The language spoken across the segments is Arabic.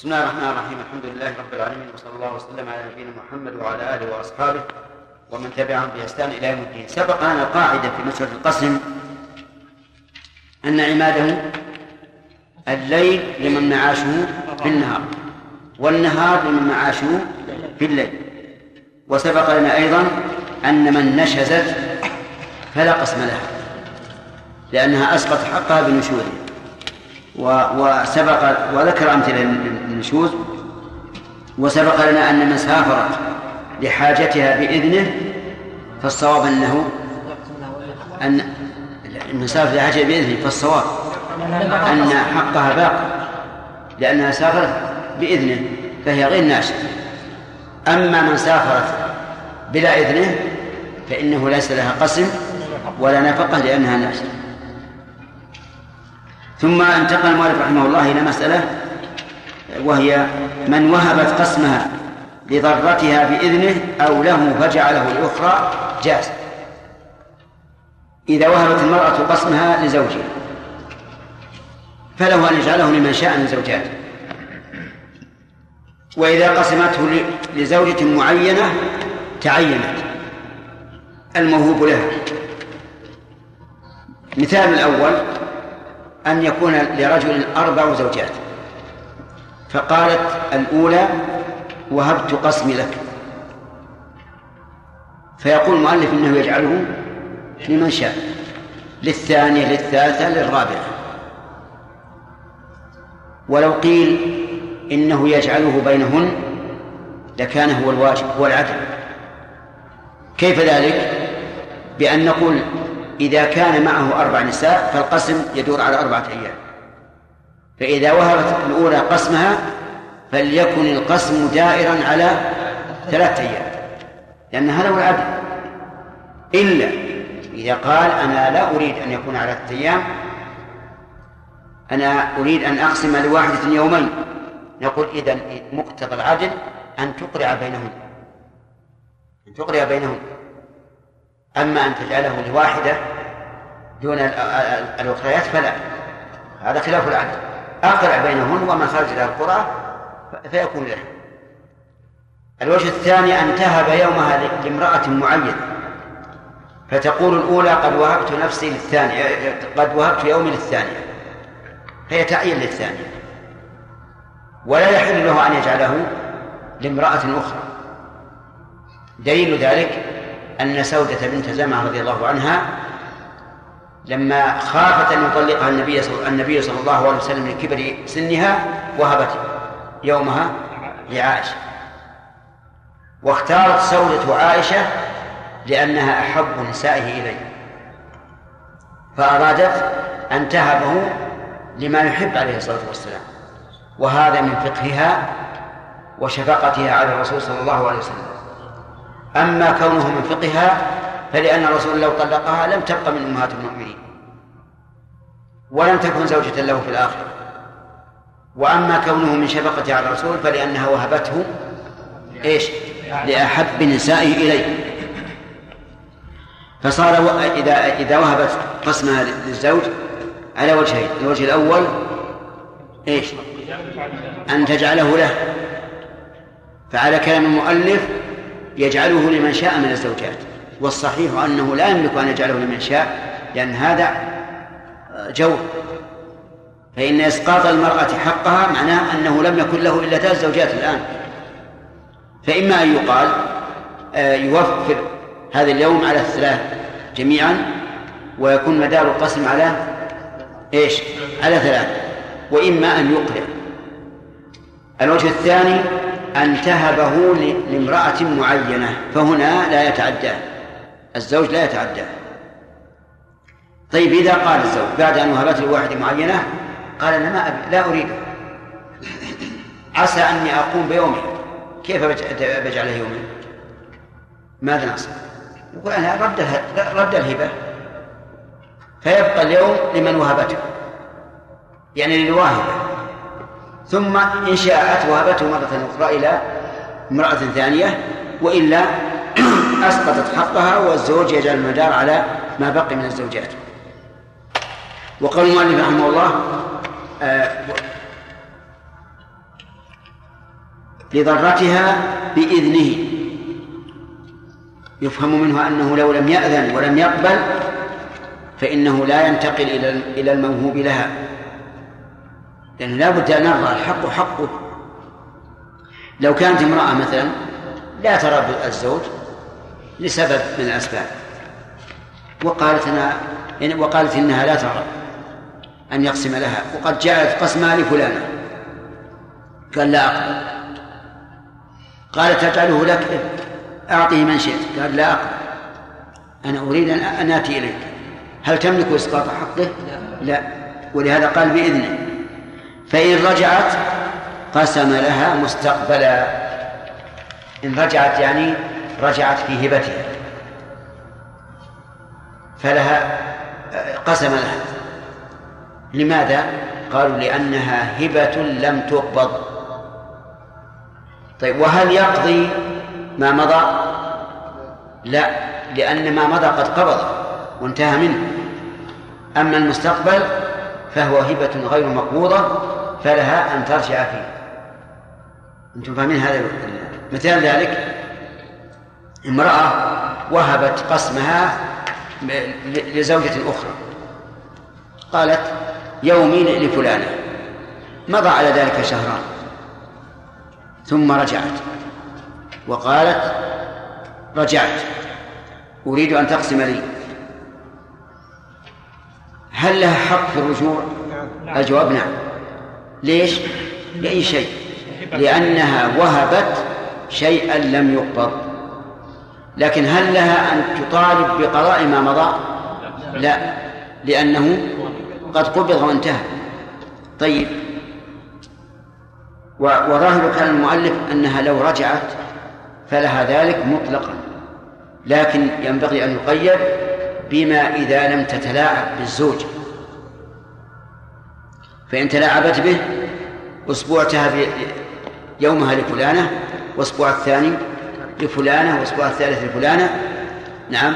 بسم الله الرحمن الرحيم. الحمد لله رب العالمين وصلى الله وسلم على نبينا محمد وعلى آله وأصحابه ومن تبعهم بإحسان إلى يوم الدين. سبق لنا قاعدة في مسألة القسم أن عماده الليل لمن معاشه في النهار والنهار لمن معاشه في الليل وسبق لنا أيضا أن من نشزت فلا قسم لها لأنها أسقط حقها بنشوزها وسبق وذكر أمثلة للنشوز وسبق لنا أن من سافرت لحاجتها بإذنه فالصواب أنه أن المسافر لحاجتها بإذنه فالصواب أن حقها باق لأنها سافرت بإذنه فهي غير ناشئة. أما من سافرت بلا إذنه فإنه ليس لها قسم ولا نفقة لأنها ناشئة. ثم انتقل المؤلف رحمه الله إلى مسألة وهي من وهبت قسمها لضرتها بإذنه أو له فجعله الأخرى جاز. إذا وهبت المرأة قسمها لزوجها فله أن يجعله لمن شاء من زوجاته وإذا قسمته لزوجة معينة تعينت الموهوب لها. مثال الأول أن يكون لرجل أربع زوجات. فقالت الأولى وهبت قسمي لك. فيقول المؤلف إنه يجعله لمن شاء للثانية للثالثة للرابعة. ولو قيل إنه يجعله بينهن لكان هو الواجب هو العدل. كيف ذلك؟ بأن نقول إذا كان معه أربع نساء فالقسم يدور على أربعة أيام. فإذا وهبت الأولى قسمها فليكن القسم دائرا على ثلاثة أيام لأن هذا هو العدل. إلا إذا قال أنا لا أريد أن يكون على ثلاثة أيام أنا أريد أن أقسم لواحدة يومين. نقول إذا مقتضى العدل أن تقرع بينهن. أن تقرع بينهن. أما أن تجعله لواحدة دون الأخريات فلا. هذا خلاف العدل. أقرع بينهن ومن خرج إلى القرى فيكون له. الوجه الثاني أن تهب يومها لامرأة معينة. فتقول الأولى قد وهبت نفسي للثانية قد وهبت يومي للثانية. فهي تعين للثانية. ولا يحل له أن يجعله لامرأة أخرى. دليل ذلك أن سودة بنت زمعة رضي الله عنها لما خافت أن يطلقها النبي صلى النبي صلى الله عليه وسلم لكبر سنها وهبت يومها لعائشة. واختارت سودة عائشة لأنها أحب نسائه إليه. فأرادت أن تهبه لما يحب عليه الصلاة والسلام. وهذا من فقهها وشفقتها على الرسول صلى الله عليه وسلم. أما كونه من فقهها فلأن الرسول لو طلقها لم تبقى من أمهات المؤمنين ولم تكن زوجة له في الآخرة. وأما كونه من شفقة على الرسول فلأنها وهبته إيش؟ لأحب نسائه إليه. فصار إذا إذا وهبت قسمها للزوج على وجهين الوجه الأول إيش؟ أن تجعله له. فعلى كلام المؤلف يجعله لمن شاء من الزوجات. والصحيح أنه لا يملك أن يجعله لمن شاء لأن هذا جور. فإن إسقاط المرأة حقها معناه أنه لم يكن له إلا ثلاث زوجات الآن. فإما أن يقال آه، يوفر هذا اليوم على الثلاث جميعا ويكون مدار القسم على إيش؟ على ثلاث. وإما أن يقرع الوجه الثاني أن تهبه لامرأة معينة فهنا لا يتعدى الزوج لا يتعدى. طيب إذا قال الزوج بعد أن وهبته لواحدة معينة قال أنا ما أبي لا أريده. عسى أني أقوم بيومه كيف بجعله يوما ماذا نصنع؟ يقول أنا رد رد الهبة. فيبقى اليوم لمن وهبته. يعني للواهبة ثم إن شاءت وهبته مرة أخرى إلى امرأة ثانية وإلا أسقطت حقها والزوج يجعل المدار على ما بقي من الزوجات. وقال المؤلف رحمه الله آه لضرتها بإذنه. يفهم منه أنه لو لم يأذن ولم يقبل فإنه لا ينتقل إلى إلى الموهوب لها. لأنه لا بد أن نرضى الحق حقه. لو كانت امرأة مثلا لا ترى الزوج لسبب من الأسباب. وقالت أنا يعني وقالت إنها لا ترى أن يقسم لها. وقد جاءت قسمها لفلانة قال لا أقبل. قالت تجعله لك أعطيه من شئت. قال لا أقبل. أنا أريد أن آتي إليك. هل تملك إسقاط حقه؟ لا. ولهذا قال بإذنه. فإن رجعت قسم لها مستقبلا. إن رجعت يعني رجعت في هبتها فلها قسم لها. لماذا؟ قالوا لأنها هبة لم تقبض. طيب وهل يقضي ما مضى؟ لا لأن ما مضى قد قبض وانتهى منه. أما المستقبل فهو هبة غير مقبوضة فلها أن ترجع فيه. أنتم فاهمين هذا؟ مثال ذلك امرأة وهبت قسمها لزوجة أخرى. قالت يومين لفلانة. مضى على ذلك شهران. ثم رجعت. وقالت رجعت. أريد أن تقسم لي. هل لها حق في الرجوع؟ الجواب نعم. ليش؟ لأي شيء. لأنها وهبت شيئا لم يقبض. لكن هل لها أن تطالب بقضاء ما مضى؟ لا لأنه قد قبض وانتهى. طيب. وظاهر كلام المؤلف أنها لو رجعت فلها ذلك مطلقا. لكن ينبغي أن يقيد بما إذا لم تتلاعب بالزوج. فإن تلاعبت به أسبوعتها يومها لفلانة وأسبوع الثاني لفلانة وأسبوع الثالث لفلانة. نعم.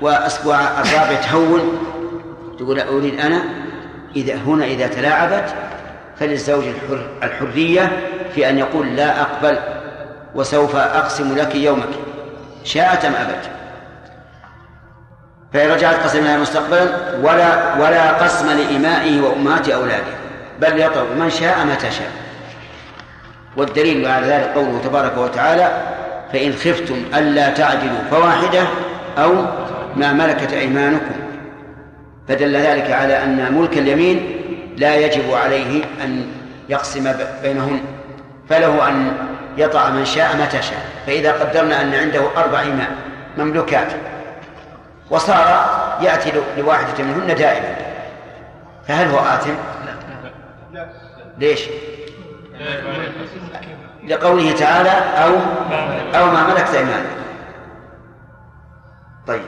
وأسبوع الرابع تهون تقول أريد أنا إذا هنا إذا تلاعبت فللزوج الحر الحرية في أن يقول لا أقبل وسوف أقسم لك يومك. شاءت أم أبت؟ فإن رجعت قسمها مستقبلا ولا ولا قسم لإمائه وأمهات أولاده بل يطلب من شاء متى شاء. والدليل على ذلك قوله تبارك وتعالى فإن خفتم ألا تعدلوا فواحدة أو ما ملكت أيمانكم. فدل ذلك على أن ملك اليمين لا يجب عليه أن يقسم بينهن فله أن يطع من شاء متى شاء فإذا قدرنا أن عنده أربع إماء مملوكات وصار يأتي لواحدة منهن دائما. فهل هو آثم؟ ليش؟ لقوله تعالى أو أو ما ملكت أيمانك. طيب.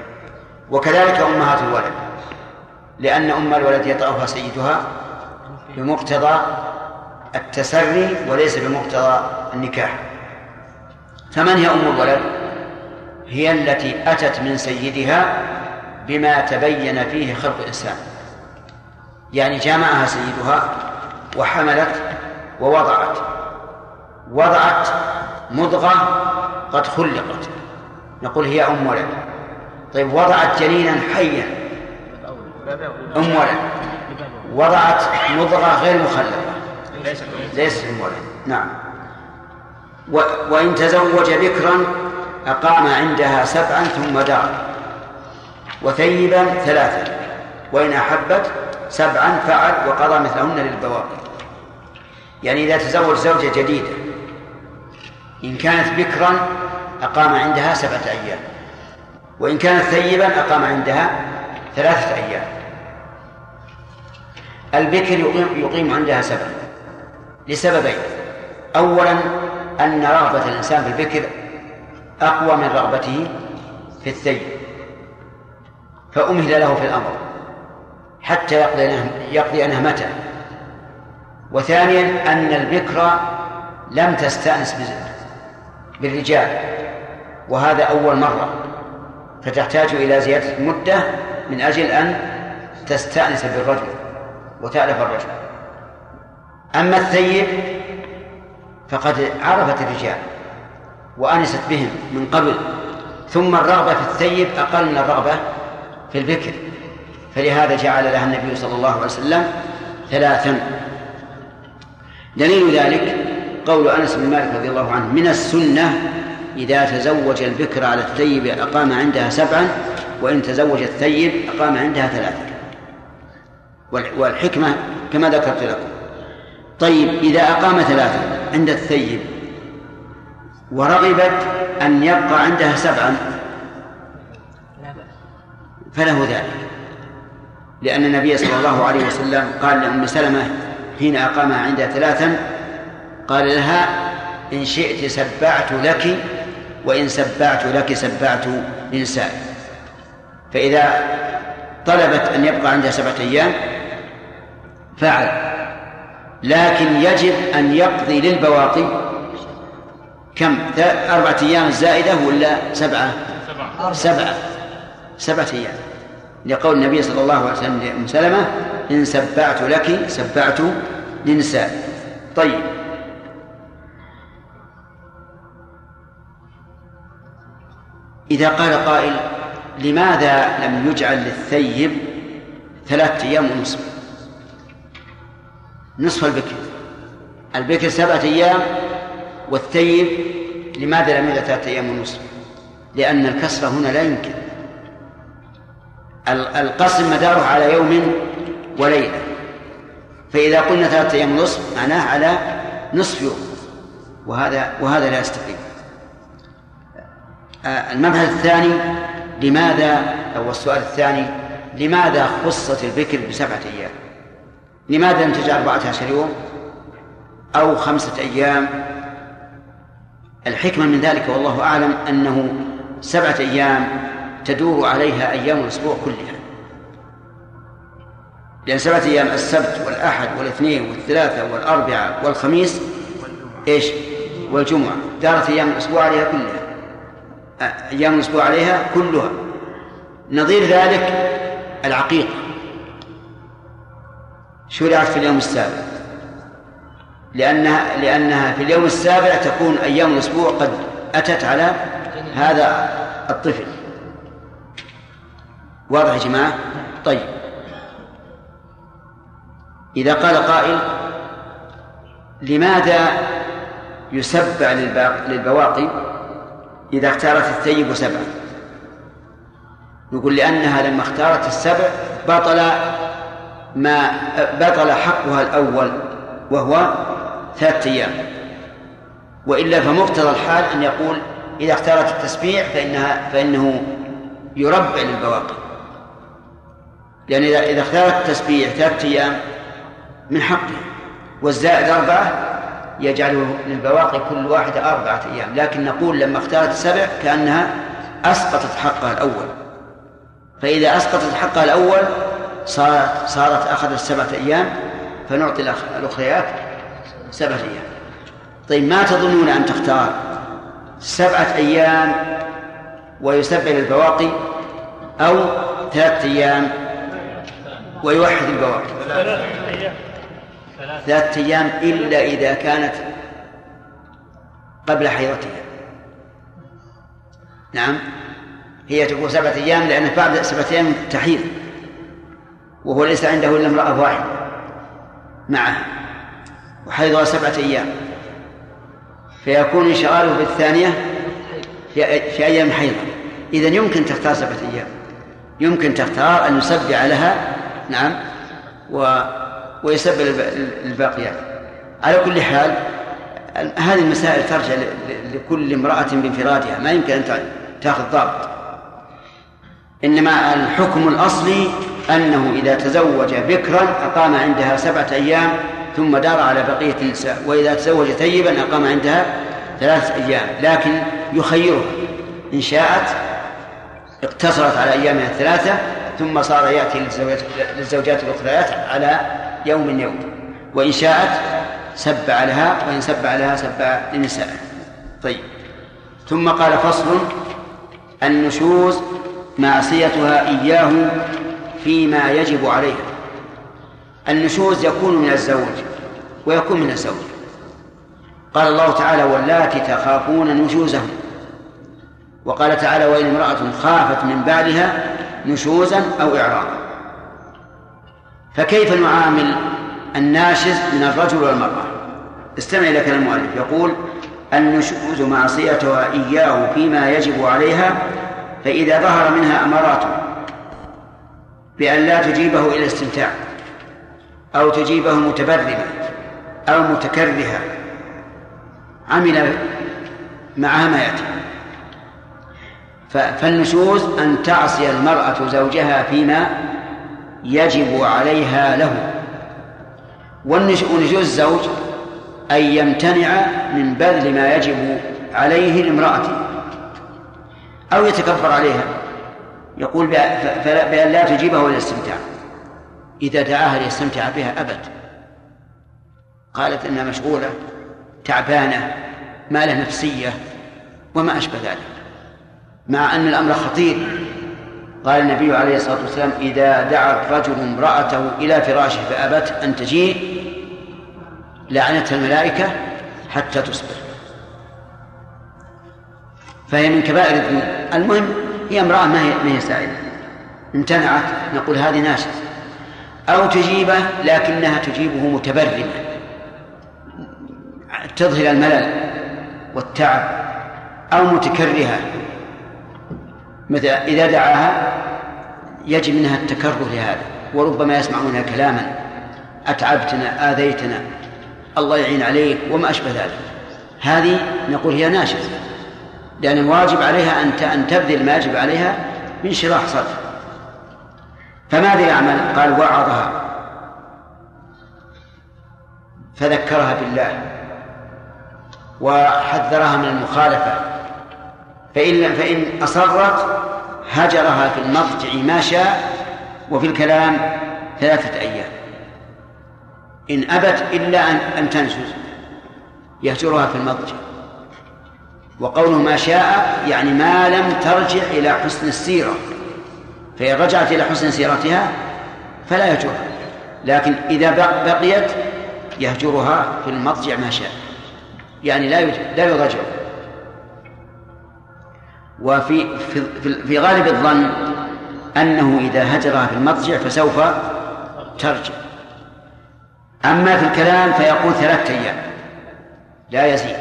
وكذلك أمهات الولد. لأن أم الولد يطأها سيدها بمقتضى التسري وليس بمقتضى النكاح. فمن هي أم الولد؟ هي التي أتت من سيدها بما تبين فيه خلق الإنسان. يعني جامعها سيدها وحملت ووضعت. وضعت مضغة قد خلقت. نقول هي أم ولد. طيب وضعت جنينا حيا. أم ولد. وضعت مضغة غير مخلقة. ليست أم ولد. نعم. وإن تزوج بكرا أقام عندها سبعا ثم دار وثيبا ثلاثا. وإن أحبت سبعا فعل وقضى مثلهن للبواقي. يعني إذا تزوج زوجة جديدة إن كانت بكرا أقام عندها سبعة أيام وإن كانت ثيبا أقام عندها ثلاثة أيام. البكر يقيم, يقيم عندها سبعة لسببين. أولا أن رغبة الإنسان في البكر أقوى من رغبته في الثيب فأمهل له في الأمر حتى يقضي يقضي نهمته وثانيا أن البكر لم تستأنس بالرجال وهذا أول مرة. فتحتاج إلى زيادة المدة من أجل أن تستأنس بالرجل وتألف الرجل. أما الثيب فقد عرفت الرجال وأنست بهم من قبل ثم الرغبة في الثيب أقل من الرغبة في البكر. فلهذا جعل لها النبي صلى الله عليه وسلم ثلاثا. دليل ذلك قول أنس بن مالك رضي الله عنه من السنة إذا تزوج البكر على الثيب أقام عندها سبعا وإن تزوج الثيب أقام عندها ثلاثا. والحكمة كما ذكرت لكم. طيب إذا أقام ثلاثا عند الثيب ورغبت أن يبقى عندها سبعا فله ذلك. لأن النبي صلى الله عليه وسلم قال لأم سلمة حين أقامها عندها ثلاثا قال لها إن شئت سبعت لك وإن سبعت لك سبعت لنسائي فإذا طلبت أن يبقى عندها سبعة أيام فعل. لكن يجب أن يقضي للبواقي كم؟ أربعة أيام زائدة ولا سبعة؟ سبعة. سبعة. أيام. لقول النبي صلى الله عليه وسلم لأم سلمة إن سبعت لك سبعت لنساء طيب. إذا قال قائل لماذا لم يجعل للثيب ثلاثة أيام ونصف؟ نصف البكر. البكر سبعة أيام والثيب لماذا لم يجعل ثلاثة أيام ونصف؟ لأن الكسر هنا لا يمكن. القسم مداره على يوم وليلة. فإذا قلنا ثلاثة أيام نصف معناه على نصف يوم. وهذا وهذا لا يستقيم المبحث الثاني لماذا أو السؤال الثاني لماذا خصت البكر بسبعة أيام؟ لماذا لم تجعل أربعة عشر يوم؟ أو خمسة أيام؟ الحكمة من ذلك والله أعلم أنه سبعة أيام تدور عليها أيام الأسبوع كلها. لأن سبعة أيام السبت والأحد والاثنين والثلاثة والأربعاء والخميس إيش؟ والجمعة. دارت أيام الأسبوع عليها كلها. أيام الأسبوع عليها كلها. نظير ذلك العقيقة شرعت في اليوم السابع. لأنها لأنها في اليوم السابع تكون أيام الأسبوع قد أتت على هذا الطفل. واضح يا جماعة؟ طيب. إذا قال قائل لماذا يسبع للبواقي إذا اختارت الثيب سبعا نقول لأنها لما اختارت السبع بطل ما بطل حقها الأول وهو ثلاثة أيام. وإلا فمقتضى الحال أن يقول إذا اختارت التسبيع فإنها فإنه يربع للبواقي. لأن إذا اختارت التسبيح ثلاثة أيام من حقه والزائد أربعة يجعل للبواقي كل واحدة أربعة أيام لكن نقول لما اختارت السبع كأنها أسقطت حقها الأول. فإذا أسقطت حقها الأول صارت صارت أخذت سبعة أيام فنعطي الأخريات سبعة أيام. طيب ما تظنون أن تختار سبعة أيام ويسبع للبواقي أو ثلاثة أيام ويوحد البواقي؟ ثلاثة أيام إلا إذا كانت قبل حيضتها نعم. هي تقول سبعة أيام لأن بعد سبعة أيام تحيض. وهو ليس عنده إلا امرأة واحدة معه وحيضها سبعة أيام. فيكون انشغاله في, في أيام حيضة إذا يمكن تختار سبعة أيام. يمكن تختار أن يسبع لها. نعم. و ويسبب الباقيات. على كل حال هذه المسائل ترجع لكل امرأة بانفرادها ما يمكن أن تأخذ ضابط. إنما الحكم الأصلي أنه إذا تزوج بكرا أقام عندها سبعة أيام ثم دار على بقية النساء. وإذا تزوج ثيبا أقام عندها ثلاثة أيام. لكن يخيرها. إن شاءت اقتصرت على أيامها الثلاثة ثم صار يأتي للزوجات, الأخريات على يوم يوم وإن شاءت سبع لها وإن سبع لها سبع لنسائه طيب. ثم قال فصل النشوز معصيتها إياه فيما يجب عليها. النشوز يكون من الزوج ويكون من الزوج. قال الله تعالى واللاتي تخافون نشوزهم. وقال تعالى وإن امرأة خافت من بعدها نشوزا أو إعراضا. فكيف نعامل الناشز من الرجل والمرأة؟ استمع إلى كلام المؤلف. يقول النشوز معصيتها إياه فيما يجب عليها فإذا ظهر منها أمارات بأن لا تجيبه إلى الاستمتاع أو تجيبه متبرمة أو متكرهة عمل معها ما يأتي. فالنشوز أن تعصي المرأة زوجها فيما يجب عليها له. ونشوز الزوج أن يمتنع من بذل ما يجب عليه لامرأته أو يتكبر عليها. يقول بأن لا تجيبه إلى الاستمتاع إذا دعاها ليستمتع بها أبد. قالت إنها مشغولة تعبانة ما له نفسية وما أشبه ذلك. مع أن الأمر خطير. قال النبي عليه الصلاة والسلام إذا دعا الرجل امرأته إلى فراشه فأبت أن تجيء لعنتها الملائكة حتى تصبح. فهي من كبائر الذنوب. المهم هي امرأة ما هي ما هي سائلة. امتنعت. نقول هذه ناشز أو تجيبه لكنها تجيبه متبرمة. تظهر الملل والتعب أو متكرهة. مثل إذا دعاها يجب منها التكره لهذا وربما يسمع منها كلاما أتعبتنا آذيتنا الله يعين عليك وما أشبه ذلك. هذه نقول هي ناشزة لأن الواجب عليها أن أن تبذل ما يجب عليها بانشراح صدر فماذا يعمل؟ قال وعظها. فذكرها بالله وحذرها من المخالفة. فإن فإن أصرت هجرها في المضجع ما شاء وفي الكلام ثلاثة أيام. إن أبت إلا أن أن تنشز يهجرها في المضجع. وقوله ما شاء يعني ما لم ترجع إلى حسن السيرة. فإن رجعت إلى حسن سيرتها فلا يهجرها لكن إذا بقيت يهجرها في المضجع ما شاء. يعني لا لا يرجع وفي في, في غالب الظن أنه إذا هجرها في المضجع فسوف ترجع. أما في الكلام فيقول ثلاثة أيام. لا يزيد.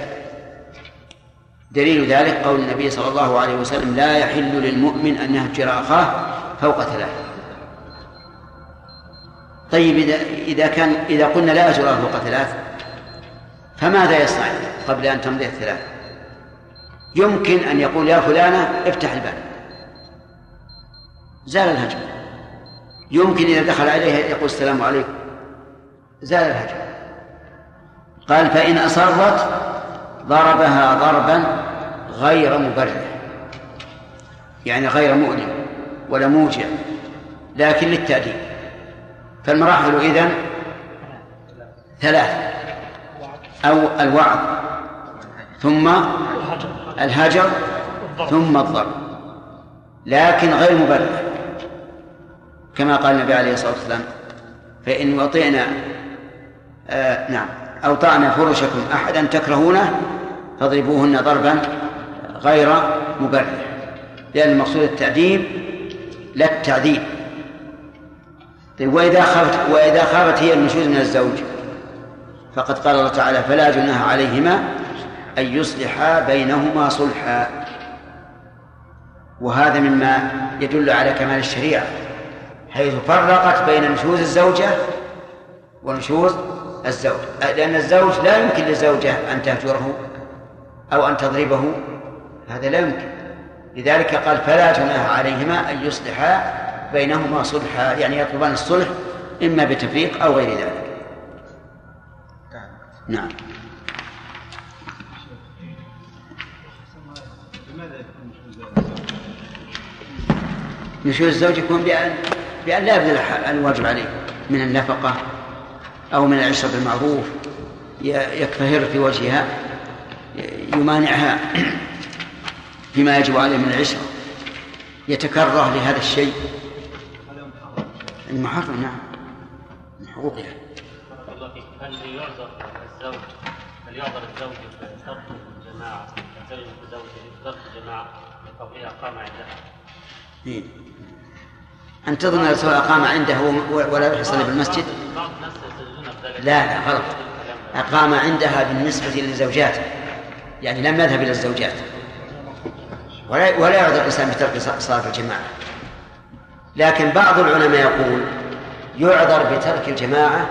دليل ذلك قول النبي صلى الله عليه وسلم لا يحل للمؤمن أن يهجر أخاه فوق ثلاث طيب إذا إذا كان إذا قلنا لا يهجر فوق ثلاث فماذا يصنع قبل أن تمضي الثلاث يمكن أن يقول يا فلانة افتح الباب. زال الهجر يمكن إذا دخل عليها يقول السلام عليكم. زال الهجر قال فإن أصرت ضربها ضربا غير مبرح يعني غير مؤلم ولا موجع لكن للتأديب. فالمراحل إذن ثلاث أو الوعظ. ثم الهجر ثم الضرب لكن غير مبرح كما قال النبي عليه الصلاة والسلام فإن وطئنا آه نعم أو طعن فرشكم أحدا تكرهونه فاضربوهن ضربا غير مبرح لأن المقصود التأديب لا التعذيب. طيب وإذا خافت وإذا خافت هي النشوز من الزوج فقد قال الله تعالى فلا جناح عليهما أن يصلحا بينهما صلحا. وهذا مما يدل على كمال الشريعة حيث فرقت بين نشوز الزوجة ونشوز الزوج. لأن الزوج لا يمكن للزوجة أن تهجره أو أن تضربه هذا لا يمكن. لذلك قال فلا جناح عليهما أن يصلحا بينهما صلحا يعني يطلبان الصلح إما بتفريق أو غير ذلك. نعم. نشوز الزوج يكون بأن بأن لا يبذل الواجب عليه. من النفقة أو من العشرة بالمعروف. يكفهر في وجهها. يمانعها فيما يجب عليه من العشرة يتكره لهذا الشيء. المحرم نعم. من حقوقها هل يعذر الزوج هل يعذر الزوج بترك الجماعة؟ الزوج بزوجه ترك الجماعة لقضية أقام عندها؟ أن تظن سواء أقام عنده ولا يصلي بالمسجد؟ لا لا غلط. أقام عندها بالنسبة للزوجات. يعني لم يذهب إلى الزوجات. ولا ولا يعذر الإنسان بترك صلاة الجماعة. لكن بعض العلماء يقول يعذر بترك الجماعة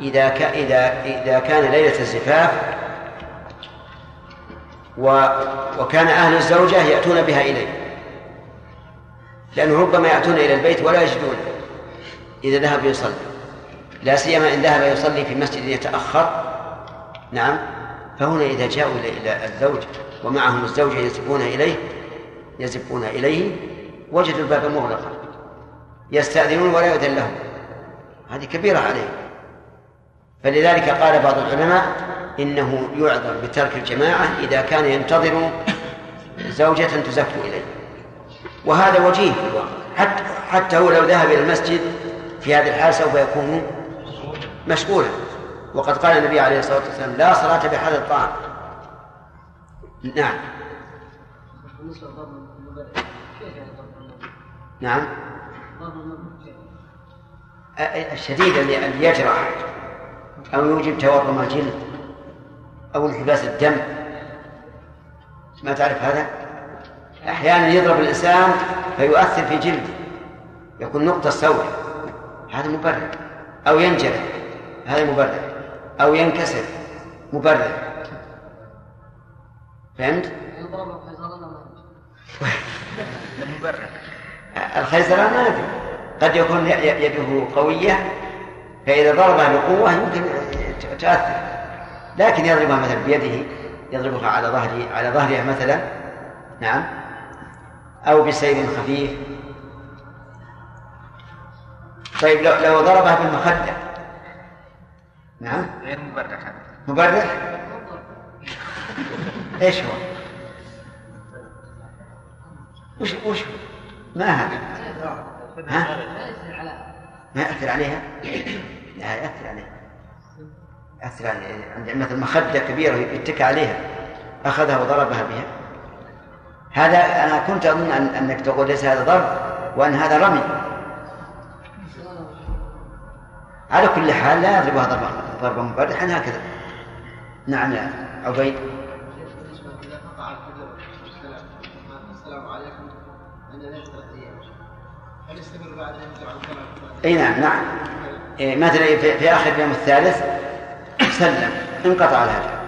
إذا إذا إذا كان ليلة الزفاف و وكان أهل الزوجة يأتون بها إليه. لأنه ربما يأتون إلى البيت ولا يجدون إذا ذهب يصلي. لا سيما إن ذهب يصلي في مسجد يتأخر. نعم. فهنا إذا جاءوا إلى الزوج ومعهم الزوجة يزفون إليه يزفون إليه وجدوا الباب مغلقا. يستأذنون ولا يؤذن لهم. هذه كبيرة عليه. فلذلك قال بعض العلماء إنه يعذر بترك الجماعة إذا كان ينتظر زوجة تزف إليه. وهذا وجيه في الواقع. حتى حتى هو لو ذهب إلى المسجد في هذه الحال سوف يكون مشغولا. وقد قال النبي عليه الصلاة والسلام لا صلاة بحال الطعام. نعم. نعم. الشديد اللي يجرح أو يوجب تورم الجلد أو انحباس الدم. ما تعرف هذا؟ أحيانا يضرب الإنسان فيؤثر في جلده يكون نقطة سوداء. هذا مبرر. أو ينجرح هذا مبرر. أو ينكسر مبرر. فهمت؟ الخيزران ما ادري قد يكون يده قوية فإذا ضربها بقوة يمكن تأثر. لكن يضربها مثلا بيده يضربها على ظهره على ظهرها مثلا. نعم. أو بسير خفيف. طيب لو لو ضربها بالمخدة. نعم. غير مبرح. مبرح؟ إيش هو؟ وش وش ما هذا؟ ها؟ ما يأثر عليها؟ لا يأثر عليها. يأثر عليها. عند مثل مخدة كبيرة يتكى عليها. أخذها وضربها بها. هذا أنا كنت أظن أن أنك تقول ليس هذا ضرب وأن هذا رمي. على كل حال لا يضربها ضربا ضربا مبرحا هكذا. نعم يا عبيد. إي نعم نعم. إيه مثلا في, في آخر اليوم الثالث سلم انقطع الهدي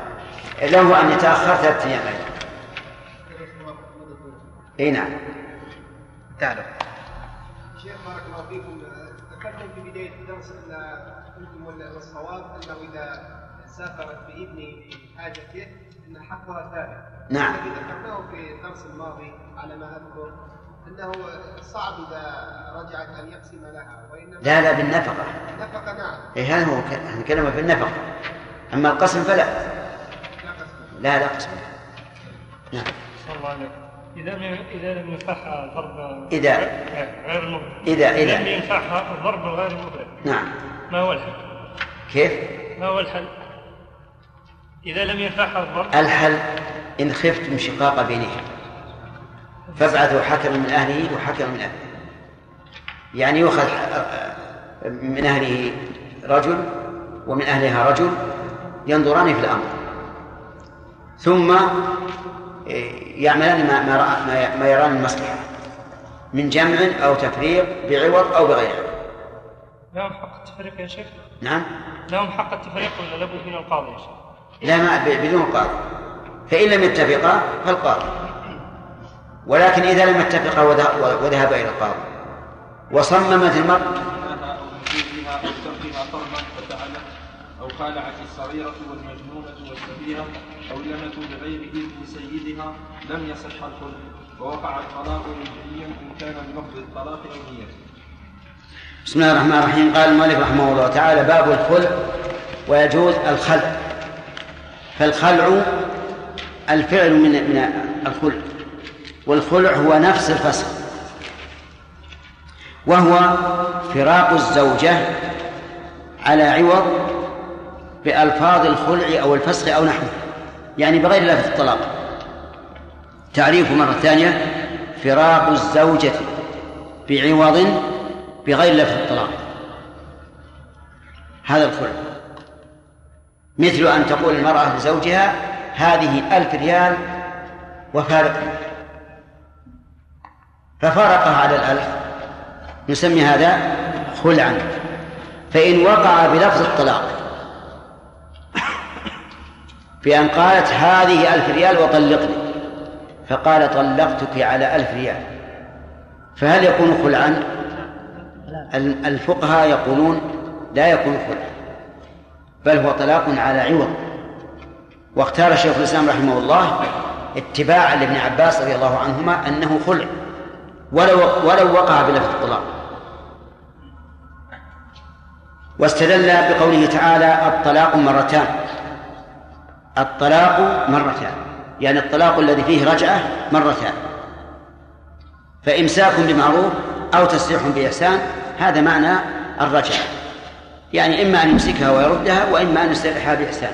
له أن يتأخر ثلاثة أيام. إي نعم. تعالوا. شيخ بارك الله فيكم. ذكرتم في بداية الدرس أن كنتم والصواب أنه إذا سافرت بابنه في حاجته إن حقها ثابت. نعم. الذي ذكرناه في الدرس الماضي على ما أذكر أنه صعب إذا رجعت أن يقسم لها وإنما لا لا بالنفقة. نفقة نعم. إيه هذا هو نتكلم في النفقة؟ أما القسم فلا. لا قسم. لا لا قسم. نعم. صلى الله عليه إذا لم إذا لم ينفعها ضرب إذا غير المبرر إذا لم إذا ينفعها الضرب غير المبرر نعم ما هو الحل؟ كيف؟ ما هو الحل؟ إذا لم ينفعها الضرب الحل إن خفتم شقاق بينهم فابعثوا حكما من أهله وحكما من أهله يعني يؤخذ من أهله رجل ومن أهلها رجل ينظران في الأمر ثم يعملان ما ما, رأى- ما- يران المصلحة. من جمع أو تفريق بعوض أو بغير عوض لهم حق التفريق يا شيخ؟ نعم. لهم حق التفريق ولا لابد من القاضي يا شيخ؟ لا ما بدون قاضي. فإن لم يتفقا فالقاضي. ولكن إذا لم يتفقا وذه- وذهبا إلى القاضي. وصممت المرأة تركها فرضا أو خالعت الصغيرة والمجنونة والسفيهة أو لمت بغير إذن سيدها لم يصح الخلع ووقع الطلاق رجعيا إن كان بلفظ الطلاق أو نيته بسم الله الرحمن الرحيم. قال المؤلف رحمه الله تعالى باب الخلع ويجوز الخلع فالخلع الفعل من من الخلع والخلع هو نفس الفسخ وهو فراق الزوجة على عوض بألفاظ الخلع أو الفسخ أو نحوه. يعني بغير لفظ الطلاق. تعريفه مرة ثانية فراق الزوجة بعوض بغير لفظ الطلاق. هذا الخلع مثل أن تقول المرأة لزوجها هذه ألف ريال وفارقني ففارقها على الألف. نسمي هذا خلعا. فإن وقع بلفظ الطلاق بأن قالت هذه ألف ريال وطلقني. فقال طلقتك على ألف ريال. فهل يكون خلعا؟ الفقهاء يقولون لا يكون خلعا. بل هو طلاق على عوض. واختار شيخ الإسلام رحمه الله اتباعا لابن عباس رضي الله عنهما أنه خلع. ولو ولو وقع بلفظ الطلاق. واستدل بقوله تعالى الطلاق مرتان. الطلاق مرتان. يعني الطلاق الذي فيه رجعة مرتان. فإمساك بمعروف أو تسريح بإحسان هذا معنى الرجعة. يعني إما أن يمسكها ويردها وإما أن يسرحها بإحسان.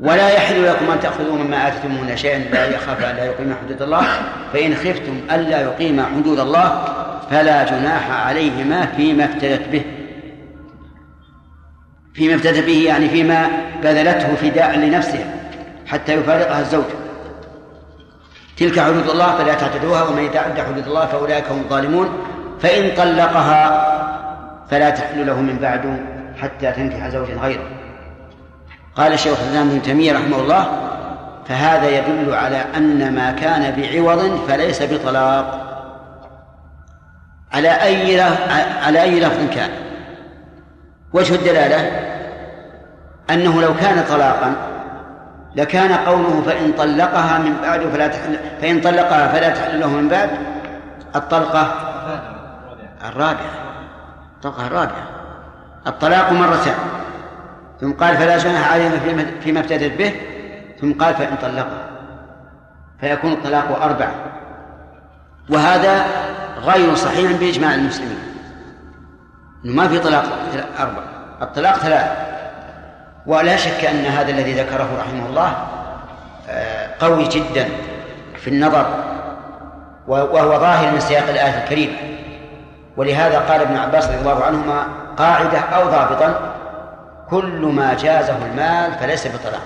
ولا يحل لكم أن تأخذوا مما آتيتموهن شيئا لا يخاف أن لا يقيم حدود الله. فإن خفتم ألا يقيم حدود الله فلا جناح عليهما فيما افتدت به. فيما افتدت به يعني فيما بذلته فداء لنفسها حتى يفارقها الزوج. تلك حدود الله فلا تعتدوها ومن يتعدى حدود الله فأولئك هم الظالمون. فإن طلقها فلا تحل له من بعد حتى تنكح زوجا غيره. قال الشيخ الإسلام ابن تيمية رحمه الله فهذا يدل على أن ما كان بعوض فليس بطلاق. على أي على أي لفظ كان؟ وجه الدلالة أنه لو كان طلاقا لكان قوله فإن طلقها من بعد فلا تحل فإن طلقها فلا تحل له من بعد الطلقة الرابعة الطلقة الرابعة الطلاق مرتان ثم قال فلا جناح عليهما فيما ابتدت به ثم قال فإن طلقها فيكون الطلاق أربعة وهذا غير صحيح بإجماع المسلمين. إنه ما في طلاق أربع الطلاق ثلاث. ولا شك أن هذا الذي ذكره رحمه الله آه، قوي جدا في النظر وهو ظاهر من سياق الآية الكريمة. ولهذا قال ابن عباس رضي الله عنهما قاعدة أو ضابطا كل ما جازه المال فليس بطلاق.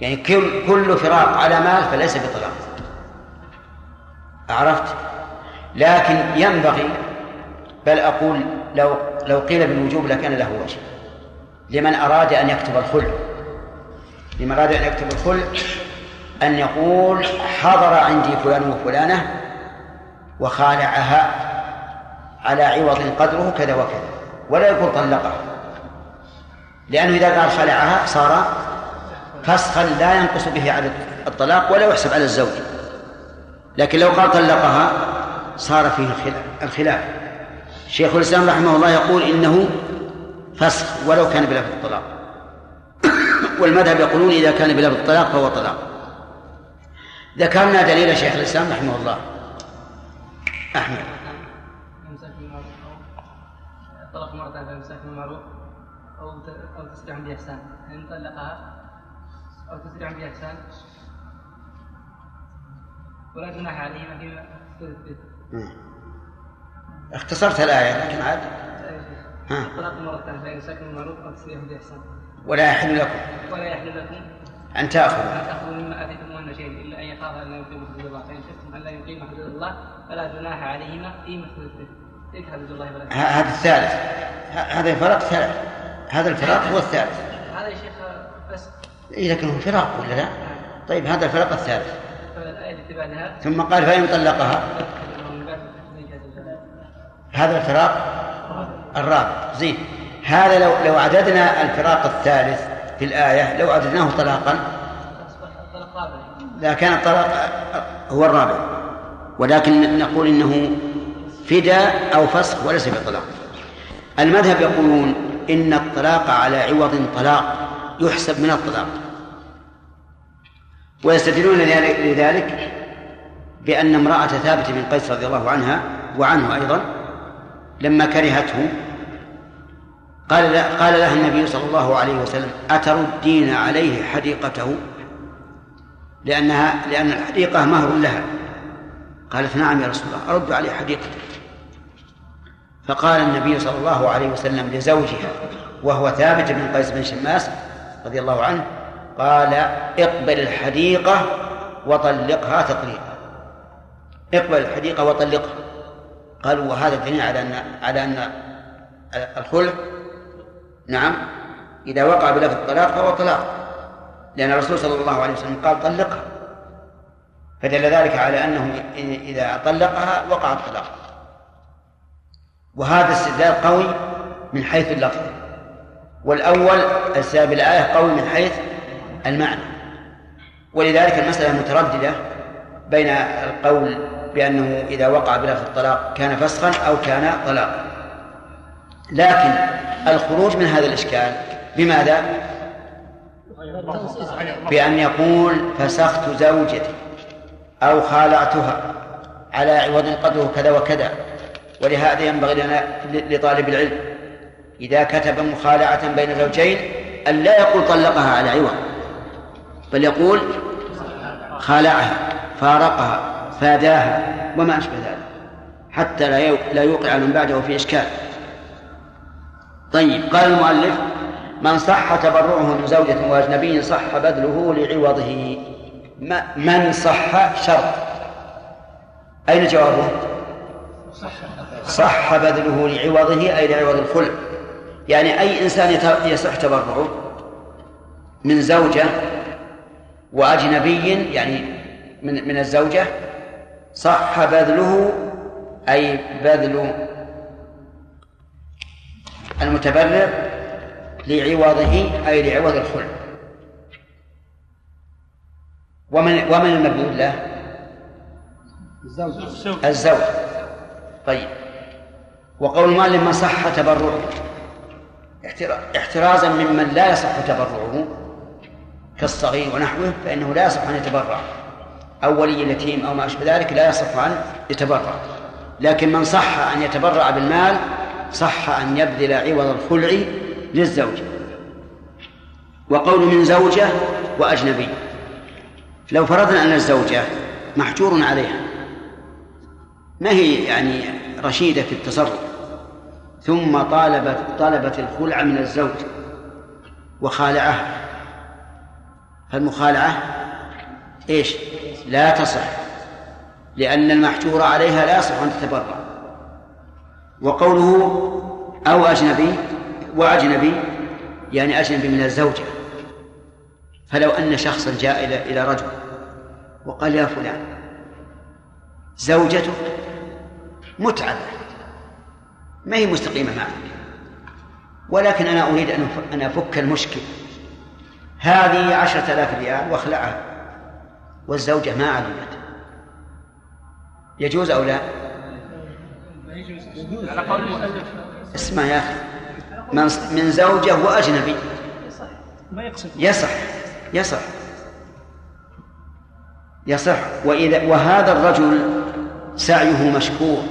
يعني كل كل فراق على مال فليس بطلاق. عرفت؟ لكن ينبغي بل أقول لو لو قيل بالوجوب لكان له وجه. لمن أراد أن يكتب الخلع. لمن أراد أن يكتب الخلع أن يقول حضر عندي فلان وفلانة وخالعها على عوض قدره كذا وكذا ولا يقول طلقها. لأنه إذا قال خلعها صار فسخا لا ينقص به عدد الطلاق ولا يحسب على الزوج. لكن لو قال طلقها صار فيه الخلاف. شيخ الإسلام رحمه الله يقول إنه فسخ ولو كان بلفظ الطلاق. والمذهب يقولون إذا كان بلفظ الطلاق فهو طلاق. ذكرنا دليل شيخ الإسلام رحمه الله. أحمد. طلق مرة فإمساك بالمعروف أو أو تسريع بإحسان. إن طلقها أو تسريع بإحسان. ولا جناح عليهما فيما. اختصرت الآية لكن عاد. ها. طلاق مرة ثانية أو بإحسان. ولا يحل لكم. ولا يحل لكم. أن تأخذوا. أن تأخذوا مما آتيتموهن شيئا إلا أن يخاف أن لا يقيم حدود الله. فإن خفتم أن لا يقيم حدود الله فلا جناح عليهما فيما اختلف به. تلك حدود الله فلا هذا الثالث. هذا الفراق ثالث هذا الفراق هو الثالث. هذا يا شيخ بس. إيه لكن هو فراق ولا لا؟ طيب هذا الفراق الثالث. الآية ثم قال فإن طلقها. هذا الفراق الرابع زين. هذا لو لو عددنا الفراق الثالث في الآية لو عددناه طلاقا رابع لكان الطلاق هو الرابع. ولكن نقول إنه فداء أو فسخ وليس بطلاق المذهب يقولون إن الطلاق على عوض طلاق يحسب من الطلاق. ويستدلون لذلك بأن امرأة ثابت بن قيس رضي الله عنها وعنه أيضا لما كرهته قال قال لها النبي صلى الله عليه وسلم أتردين عليه حديقته؟ لأنها لأن الحديقة مهر لها. قالت نعم يا رسول الله أرد عليه حديقته فقال النبي صلى الله عليه وسلم لزوجها وهو ثابت بن قيس بن شماس رضي الله عنه قال اقبل الحديقة وطلقها تطليقا اقبل الحديقة وطلقها. قالوا وهذا دليل على أن على أن الخلع نعم إذا وقع بلفظ الطلاق فهو طلاق لأن الرسول صلى الله عليه وسلم قال طلقها فدل ذلك على أنه إذا طلقها وقع الطلاق. وهذا استدلال قوي من حيث اللفظ والأول السبب الآية قوي من حيث المعنى. ولذلك المسألة مترددة بين القول بأنه إذا وقع بلفظ الطلاق كان فسخا أو كان طلاقا لكن الخروج من هذا الإشكال بماذا؟ بأن يقول فسخت زوجتي أو خالعتها على عوض قدره كذا وكذا ولهذا ينبغي لنا لطالب العلم إذا كتب مخالعة بين زوجين أن لا يقول طلقها على عوض بل يقول خالعها فارقها فاداها وما أشبه ذلك حتى لا لا يوقع من بعده في إشكال. طيب قال المؤلف من صح تبرعه من زوجة وأجنبي صح بذله لعوضه. من صح شرط؟ أين جوابه؟ صح بذله لعوضه أي لعوض الخلع. يعني أي إنسان يصح تبرعه من زوجة وأجنبي يعني من من الزوجة صح بذله أي بذل المتبرع لعوضه أي لعوض الخلع. ومن ومن المبذول له؟ الزوج. الزوج. طيب. وقول المؤلف من صح تبرعه؟ احترازا ممن لا يصح تبرعه كالصغير ونحوه فإنه لا يصح أن يتبرع. أو ولي اليتيم أو ما أشبه ذلك لا يصح أن يتبرع لكن من صح أن يتبرع بالمال صح أن يبذل عوض الخلع للزوج. وقول من زوجة وأجنبي. لو فرضنا أن الزوجة محجور عليها ما هي يعني رشيدة في التصرف؟ ثم طالبت طلبت الخلع من الزوج وخالعه. فالمخالعة إيش؟ لا تصح. لأن المحجور عليها لا يصح أن تتبرع. وقوله أو أجنبي وأجنبي يعني أجنبي من الزوجة. فلو أن شخصا جاء إلى إلى رجل وقال يا فلان زوجتك متعبة ما هي مستقيمة معك؟ ولكن أنا أريد أن أفك المشكل. هذه عشرة آلاف ريال وأخلعها. والزوجة ما علمت. يجوز أو لا؟ اسمع يا أخي. من زوجة وأجنبي يصح يصح. يصح. وإذا وهذا الرجل سعيه مشكور.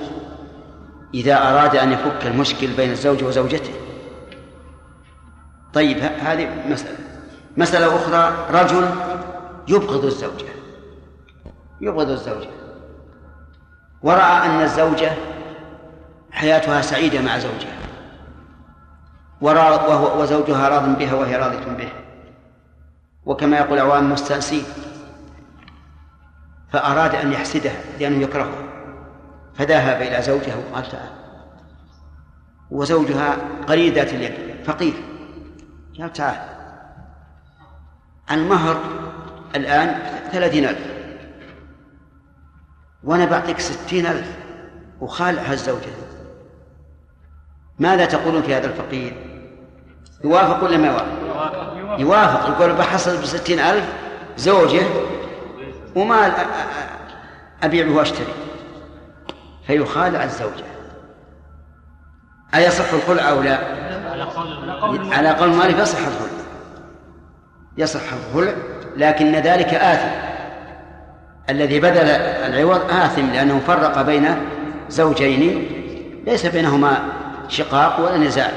إذا أراد أن يفك المشكل بين الزوج وزوجته. طيب هذه مسألة. مسألة أخرى رجل يبغض الزوجة. يبغض الزوجة ورأى أن الزوجة حياتها سعيدة مع زوجها. وهو وزوجها راض بها وهي راضية به. وكما يقول عوام مستأنسين فأراد أن يحسدها لأنه يكرهها فذهب إلى زوجها وقال تعال وزوجها قليل ذات اليد فقير. قال تعال. المهر الآن ثلاثين ألف. وأنا بعطيك ستين ألف وخالعها الزوجة ماذا تقولون في هذا الفقير؟ يوافق ولا ما يوافق؟ يوافق. يقول بحصل بستين ألف زوجة وما أبيع وأشتري. فيخالع الزوجة. أيصح الخلع أو لا؟ على قول مالك يصح الخلع. يصح الخلع لكن ذلك آثم. الذي بذل العوض آثم لأنه فرق بين زوجين ليس بينهما شقاق ولا نزاع.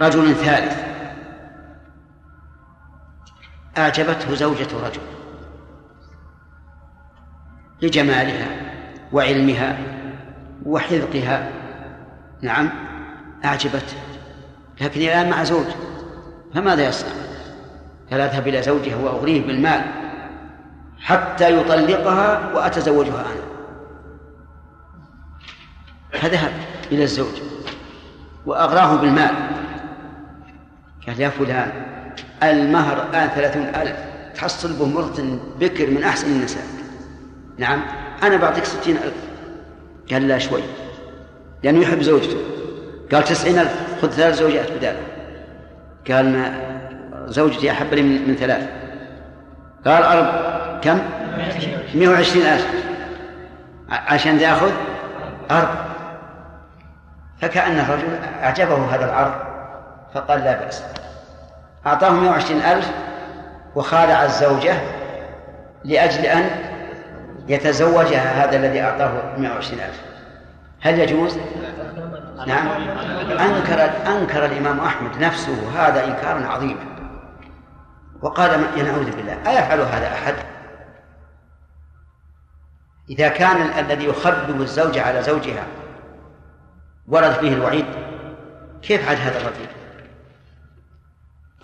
رجل ثالث. أعجبته زوجة رجل لجمالها وعلمها وحذقها. نعم أعجبته. لكن الآن مع زوج فماذا يصنع؟ قال أذهب إلى زوجها وأغريه بالمال. حتى يطلقها وأتزوجها أنا. فذهب إلى الزوج وأغراه بالمال. قال يا فلان المهر الآن ثلاثون ألف. تحصل به بكر من أحسن النساء. نعم أنا بعطيك ستين ألف. قال لا شوي لأنه يحب زوجته. قال تسعين ألف خذ ثلاث زوجات بداله. قال ما زوجتي أحب لي من, من ثلاث. قال أرب كم؟ مئة وعشرين ألف عشان يأخذ أرب فكأن الرجل أعجبه هذا العرض فقال لا بأس أعطاه 120 ألف وخالع الزوجة لأجل أن يتزوجها هذا الذي أعطاه 120 ألف هل يجوز؟ نعم أنكر أنكر الإمام أحمد نفسه هذا إنكارا عظيما وقال يا نعوذ بالله أيفعل هذا أحد؟ إذا كان الذي يخبب الزوجة على زوجها ورد فيه الوعيد كيف عاد هذا الرجل؟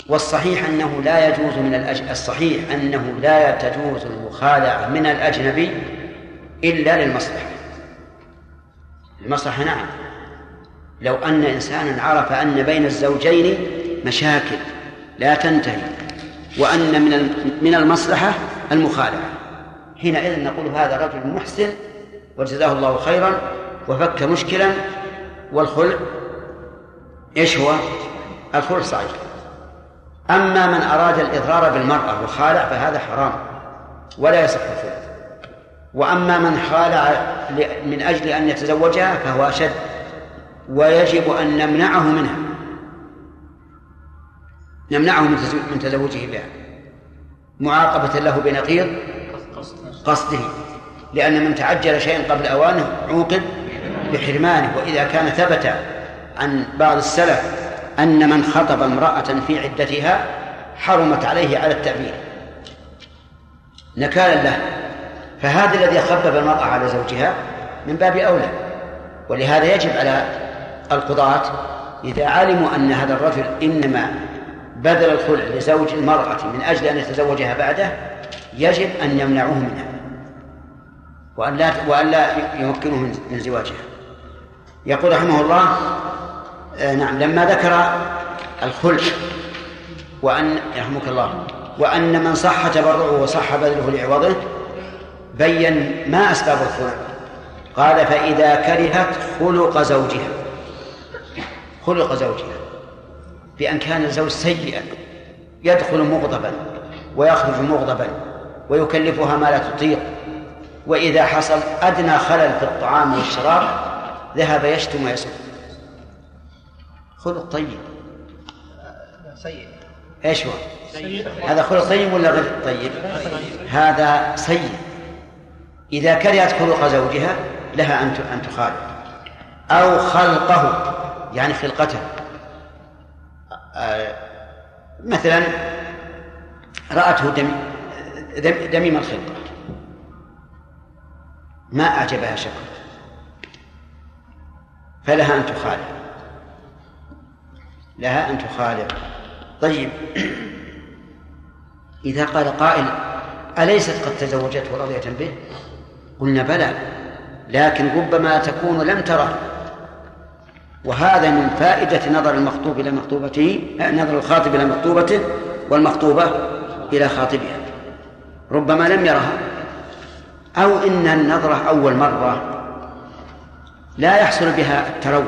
والصحيح أنه لا يجوز من الأج... الصحيح أنه لا تجوز المخالعة من الأجنبي إلا للمصلحة. المصلحة نعم. لو أن إنسانا عرف أن بين الزوجين مشاكل لا تنتهي وأن من من المصلحة المخالعة. حينئذ نقول هذا رجل محسن وجزاه الله خيرا وفك مشكلا والخلع إيش هو؟ الخلع صحيح أما من أراد الإضرار بالمرأة وخالع فهذا حرام ولا يصح الخلع وأما من خالع من أجل أن يتزوجها فهو أشد ويجب أن نمنعه منها. نمنعه من تزوجه بها. معاقبة له بنقيض قصده لأن من تعجل شيئا قبل أوانه عوقب بحرمانه. وإذا كان ثبت عن بعض السلف أن من خطب امرأة في عدتها حرمت عليه على التأبير نكالا له. فهذا الذي خبب المرأة على زوجها من باب أولى. ولهذا يجب على القضاة إذا علموا أن هذا الرجل إنما بذل الخلع لزوج المرأة من أجل أن يتزوجها بعده يجب أن يمنعوه منها. وأن لا وأن لا يمكنوه من زواجها. يقول رحمه الله آه نعم لما ذكر الخلع وأن يرحمك الله وأن من صح تبرعه وصح بذله لعوضه بين ما أسباب الخلع. قال فإذا كرهت خلق زوجها. خلق زوجها. بأن كان الزوج سيئا يدخل مغضبا ويخرج مغضبا. ويكلفها ما لا تطيق. وإذا حصل أدنى خلل في الطعام والشراب ذهب يشتم ويسب خلق طيب. سيء. إيش هو؟ هذا خلق طيب ولا غير طيب؟ هذا سيء. إذا كرهت خلق زوجها لها أن أن تخالف. أو خلقه يعني خلقته. آه، مثلا رأته دم دميم الخلقة ما أعجبها شكله فلها أن تخالف. لها أن تخالف. طيب. إذا قال قائل أليست قد تزوجت ورضيت به؟ قلنا بلى لكن ربما تكون لم تره. وهذا من فائدة نظر المخطوب إلى مخطوبته نظر الخاطب إلى مخطوبته والمخطوبة إلى خاطبها. ربما لم يرها. أو إن النظرة أول مرة لا يحصل بها التروي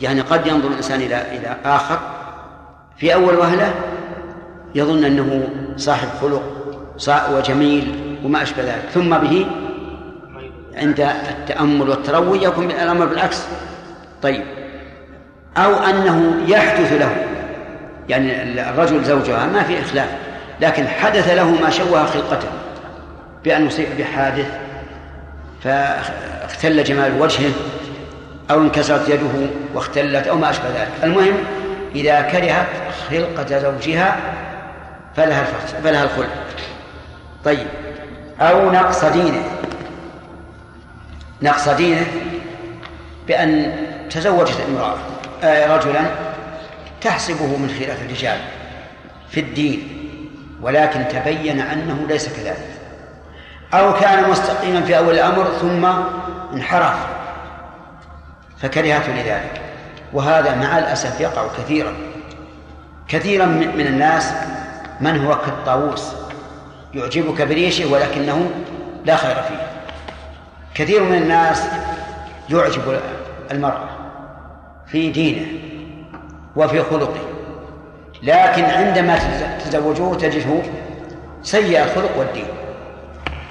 يعني قد ينظر الإنسان إلى إلى آخر في أول وهلة يظن أنه صاحب خلق وجميل وما أشبه ذلك. ثم به عند التأمل والتروي يكون الأمر بالعكس. طيب. أو أنه يحدث له. يعني الرجل زوجها ما في إخلاف. لكن حدث له ما شوه خلقته بأن يصيب بحادث فاختل جمال وجهه أو انكسرت يده واختلت أو ما أشبه ذلك. المهم إذا كرهت خلقة زوجها فلها فلها الخلق. طيب أو نقص دينه. نقص دينه بأن تزوجت امرأة آه رجلا تحسبه من خلاف الرجال في الدين. ولكن تبين أنه ليس كذلك. أو كان مستقيما في أول الأمر ثم انحرف فكرهته لذلك. وهذا مع الأسف يقع كثيرا. كثيرا من الناس من هو كالطاووس. يعجبك بريشه ولكنه لا خير فيه. كثير من الناس يعجب المرأة في دينه وفي خلقه. لكن عندما تزوجوه تجده سيء الخلق والدين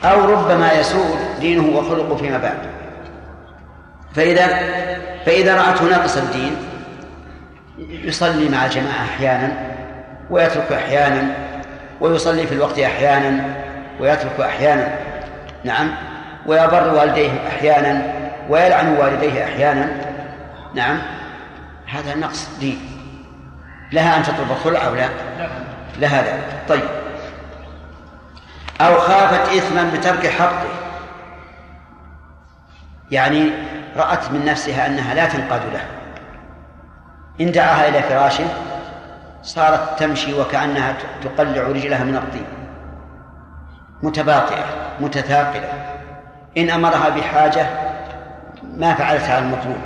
أو ربما يسوء دينه وخلقه فيما بعد. فإذا فإذا رأته ناقص الدين يصلي مع الجماعة أحيانا ويترك أحيانا ويصلي في الوقت أحيانا ويترك أحيانا. نعم. ويبر والديه أحيانا ويلعن والديه أحيانا. نعم. هذا نقص دين لها أن تطلب الخلع أو لا؟ لها ذلك طيب. أو خافت إثما بترك حقه. يعني رأت من نفسها أنها لا تنقاد له. إن دعاها إلى فراشه صارت تمشي وكأنها تقلع رجلها من الطين. متباطئة متثاقلة. إن أمرها بحاجة ما فعلت على المطلوب.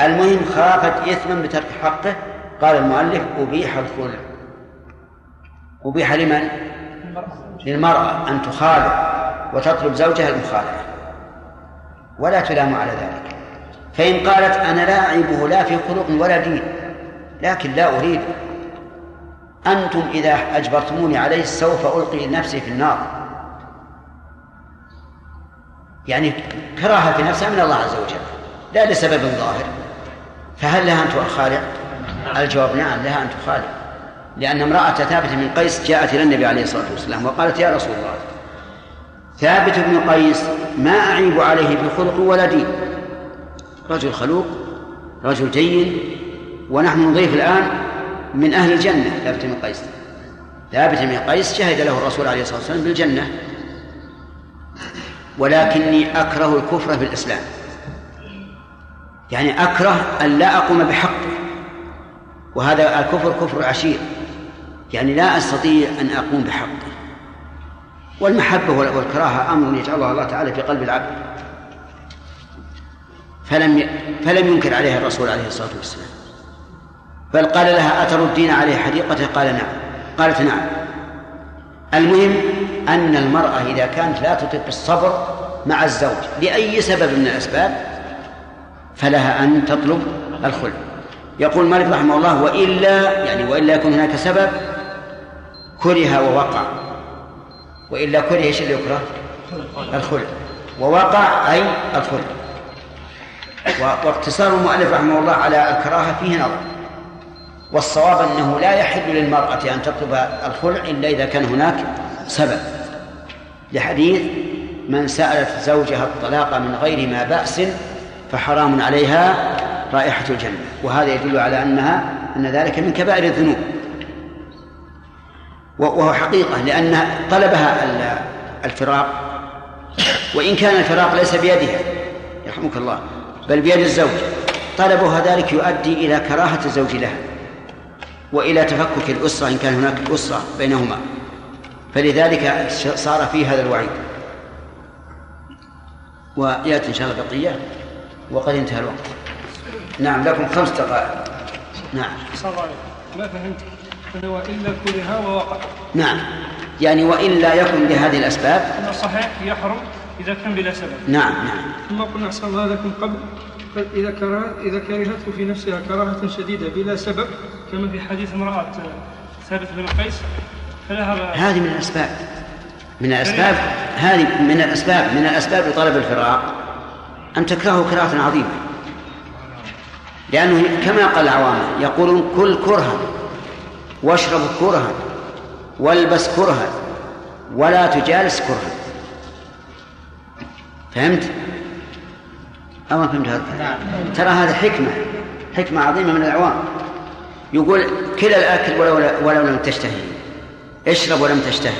المهم خافت إثما بترك حقه قال المؤلف أبيح الخلع. أبيح لمن؟ للمرأة أن تخالع وتطلب زوجها المخالعة. ولا تلام على ذلك. فإن قالت أنا لا أعيبه لا في خلق ولا دين لكن لا أريد. أنتم إذا أجبرتموني عليه سوف ألقي نفسي في النار. يعني كراهة في نفسها من الله عز وجل. لا لسبب ظاهر. فهل لها أن تخالع؟ الجواب نعم لها أن تخالع لأن امرأة ثابت بن قيس جاءت إلى النبي عليه الصلاة والسلام وقالت يا رسول الله ثابت بن قيس ما أعيب عليه بخلق ولا دين. رجل خلوق رجل جيد ونحن نضيف الآن من أهل الجنة ثابت بن قيس. ثابت بن قيس شهد له الرسول عليه الصلاة والسلام بالجنة. ولكني أكره الكفر في الإسلام. يعني أكره أن لا أقوم بحقه وهذا الكفر كفر عشير. يعني لا أستطيع أن أقوم بحقه. والمحبة والكراهة أمر يجعلها الله تعالى في قلب العبد. فلم فلم ينكر عليها الرسول عليه الصلاة والسلام. بل قال لها أتردين عليه حديقته قال نعم. قالت نعم. المهم أن المرأة إذا كانت لا تطيق الصبر مع الزوج لأي سبب من الأسباب فلها أن تطلب الخلع. يقول مالك رحمه الله وإلا يعني وإلا يكون هناك سبب كره ووقع. وإلا كره إيش اللي يكره؟ الخلع. ووقع أي؟ الخلع. واقتصار المؤلف رحمه الله على الكراهة فيه نظر. والصواب أنه لا يحل للمرأة أن تطلب الخلع إلا إذا كان هناك سبب. لحديث من سألت زوجها الطلاق من غير ما بأس فحرام عليها رائحة الجنة. وهذا يدل على أنها أن ذلك من كبائر الذنوب. وهو حقيقة لأن طلبها الفراق. وإن كان الفراق ليس بيدها يرحمك الله بل بيد الزوج. طلبها ذلك يؤدي إلى كراهة الزوج لها وإلى تفكك الأسرة إن كان هناك أسرة بينهما. فلذلك صار فيه هذا الوعيد. ويأتي إن شاء الله بقية وقد انتهى الوقت. نعم لكم خمس دقائق. نعم. ما فهمت أنه وإلا كره ووقع نعم. يعني وإلا يكن لهذه الأسباب. أن الصحيح يحرم إذا كان بلا سبب. نعم نعم. ثم قلنا أحسن الله لكم قبل. إذا كره إذا كرهته في نفسها كراهة شديدة بلا سبب كما في حديث امرأة ثابت بن قيس فلها هذه من الأسباب. من الأسباب هذه من الأسباب من الأسباب لطلب الفراق أن تكرهه كراهة عظيمة. لأنه كما قال العوام يقولون كل كرها واشرب كرها والبس كرها ولا تجالس كرها. فهمت؟ أو ما فهمت هذا؟ ترى هذا حكمة حكمة عظيمة من العوام. يقول كلا الأكل ولو, ولو لم تشتهي. اشرب ولم تشتهي.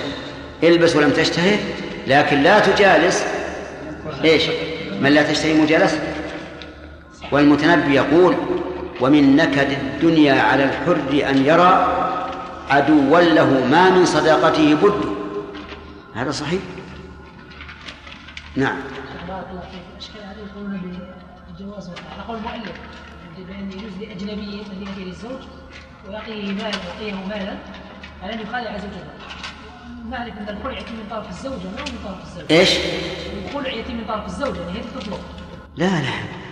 البس ولم تشتهي لكن لا تجالس. إيش؟ من لا تشتهي مجالسة والمتنبي يقول ومن نكد الدنيا على الحر أن يرى عدوا له ما من صداقته بد. هذا صحيح؟ نعم. بارك الله فيك اشكال عليه يقولون بالجواز على قول المؤلف بان يجوز لاجنبي ان ياتي للزوج ويعطيه مال يعطيه مالا على ان يخالع زوجته نعرف ان الخلع يتم من طرف الزوجه ما من طرف الزوج إيش؟ الخلع يتم من طرف الزوجه يعني هي تطلب لا لا.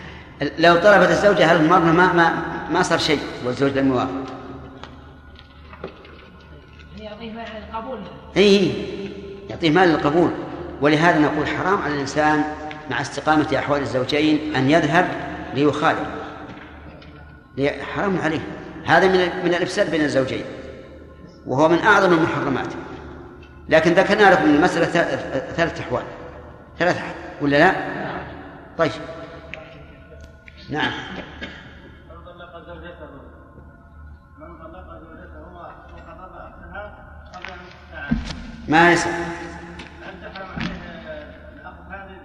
لو طلبت الزوجة هذه المرة ما ما ما صار شيء والزوج لم يوافق؟ يعطيه مال على القبول اي يعطيه مال للقبول ولهذا نقول حرام على الإنسان مع استقامة أحوال الزوجين أن يذهب ليخالف. لي- حرام عليه. هذا من من الإفساد بين الزوجين. وهو من أعظم المحرمات. لكن ذكرنا لكم المسألة ثلاث أحوال. ثلاث أحوال. ولا لا؟ طيب. نعم. من طلق زوجته من طلق زوجته وخطب أختها قبل أن تستعان ما يصح هل تحرم عليه الاخذ هذه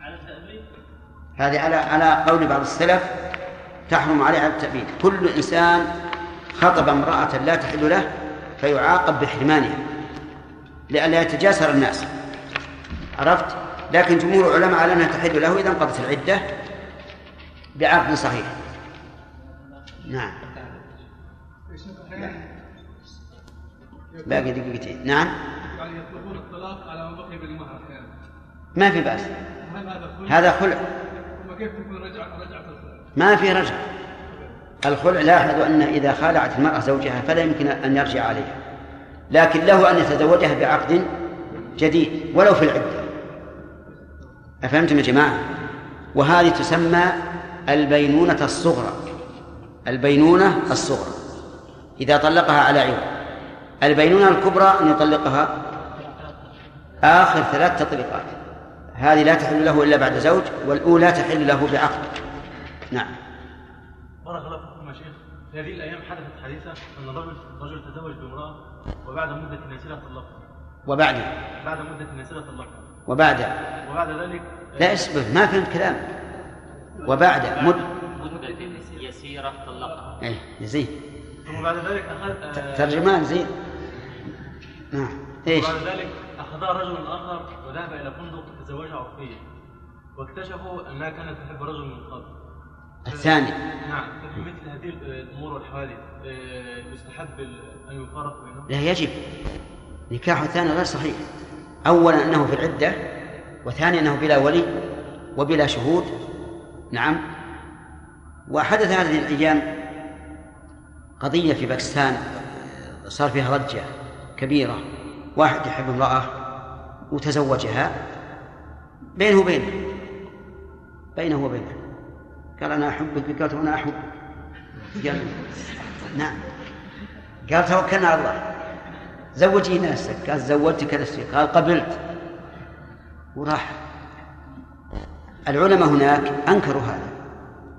على التأبيد؟ هذه على على قول بعض السلف تحرم عليه على التأبيد كل إنسان خطب امرأة لا تحل له فيعاقب بحرمانها لئلا يتجاسر الناس. عرفت؟ لكن جمهور العلماء على أنها تحل له إذا انقضت العدة. بعقد صحيح. نعم. باقي دقيقتين. نعم. يعني يطلبون الطلاق على ما بقي بالمهر يعني ما في بأس. هذا خلع؟ هذا خلع. ثم كيف تكون الخلع؟ ما في رجع. الخلع لاحظوا أن إذا خالعت المرأة زوجها فلا يمكن أن يرجع عليها. لكن له أن يتزوجها بعقد جديد ولو في العدة. أفهمتم يا جماعة؟ وهذه تسمى البينونة الصغرى. البينونة الصغرى. إذا طلقها على عوض البينونة الكبرى أن يطلقها آخر ثلاث تطليقات. هذه لا تحل له إلا بعد زوج والأولى تحل له بعقد. نعم. بارك الله فيكم يا شيخ. في هذه الأيام حدثت حادثة أن رجل رجل تزوج بامرأة وبعد مدة يسيره طلقها. وبعد. بعد مدة يسيره طلقها. وبعد. وبعد ذلك لا اصبر ما فهمت كلام وبعد مد. مدة يسيرة طلقها. إيه زين ثم بعد ذلك أخذ آه، ترجمان زين نعم. إيش؟ وبعد ذلك اخذها رجل آخر وذهب إلى فندق تزوجها عرفيا واكتشفوا أنها كانت تحب رجل من قبل. الثاني. نعم ففي مثل هذه الأمور والحوادث آه، يستحب أن يفارق بينهم. لا يجب. نكاح الثاني غير صحيح. اولا أنه في العدة وثانيا أنه بلا ولي وبلا شهود. نعم. وحدث هذه الأيام قضية في باكستان صار فيها ضجه كبيرة واحد يحب امرأة وتزوجها بينه وبينه بينه وبينه. قال أنا احبك قالت أنا احبك قال نعم. قال توكلنا على الله. زوجيني نفسك. قال زوجتك نفسي قال قبلت. وراح العلماء هناك أنكروا هذا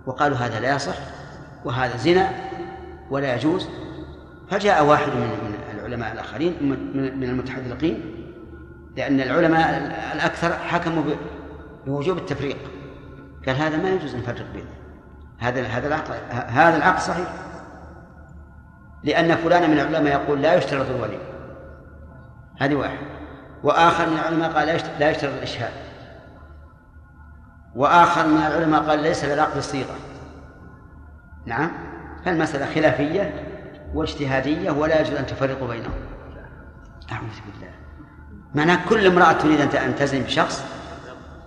وقالوا هذا لا يصح وهذا زنا ولا يجوز. فجاء واحد من العلماء الآخرين من المتحذلقين لأن العلماء الأكثر حكموا بوجوب التفريق. قال هذا ما يجوز نفرق بينه. هذا هذا العقد هذا العقد صحيح. لأن فلان من العلماء يقول لا يشترط الولي. هذه واحد. وآخر من العلماء قال لا يشترط الإشهاد. وآخر من العلماء قال ليس للعقد صيغة. نعم. فالمسألة خلافية واجتهادية ولا يجوز أن تفرقوا بينهم. أعوذ بالله. معناه كل امرأة تريد أن ت- أن تزن بشخص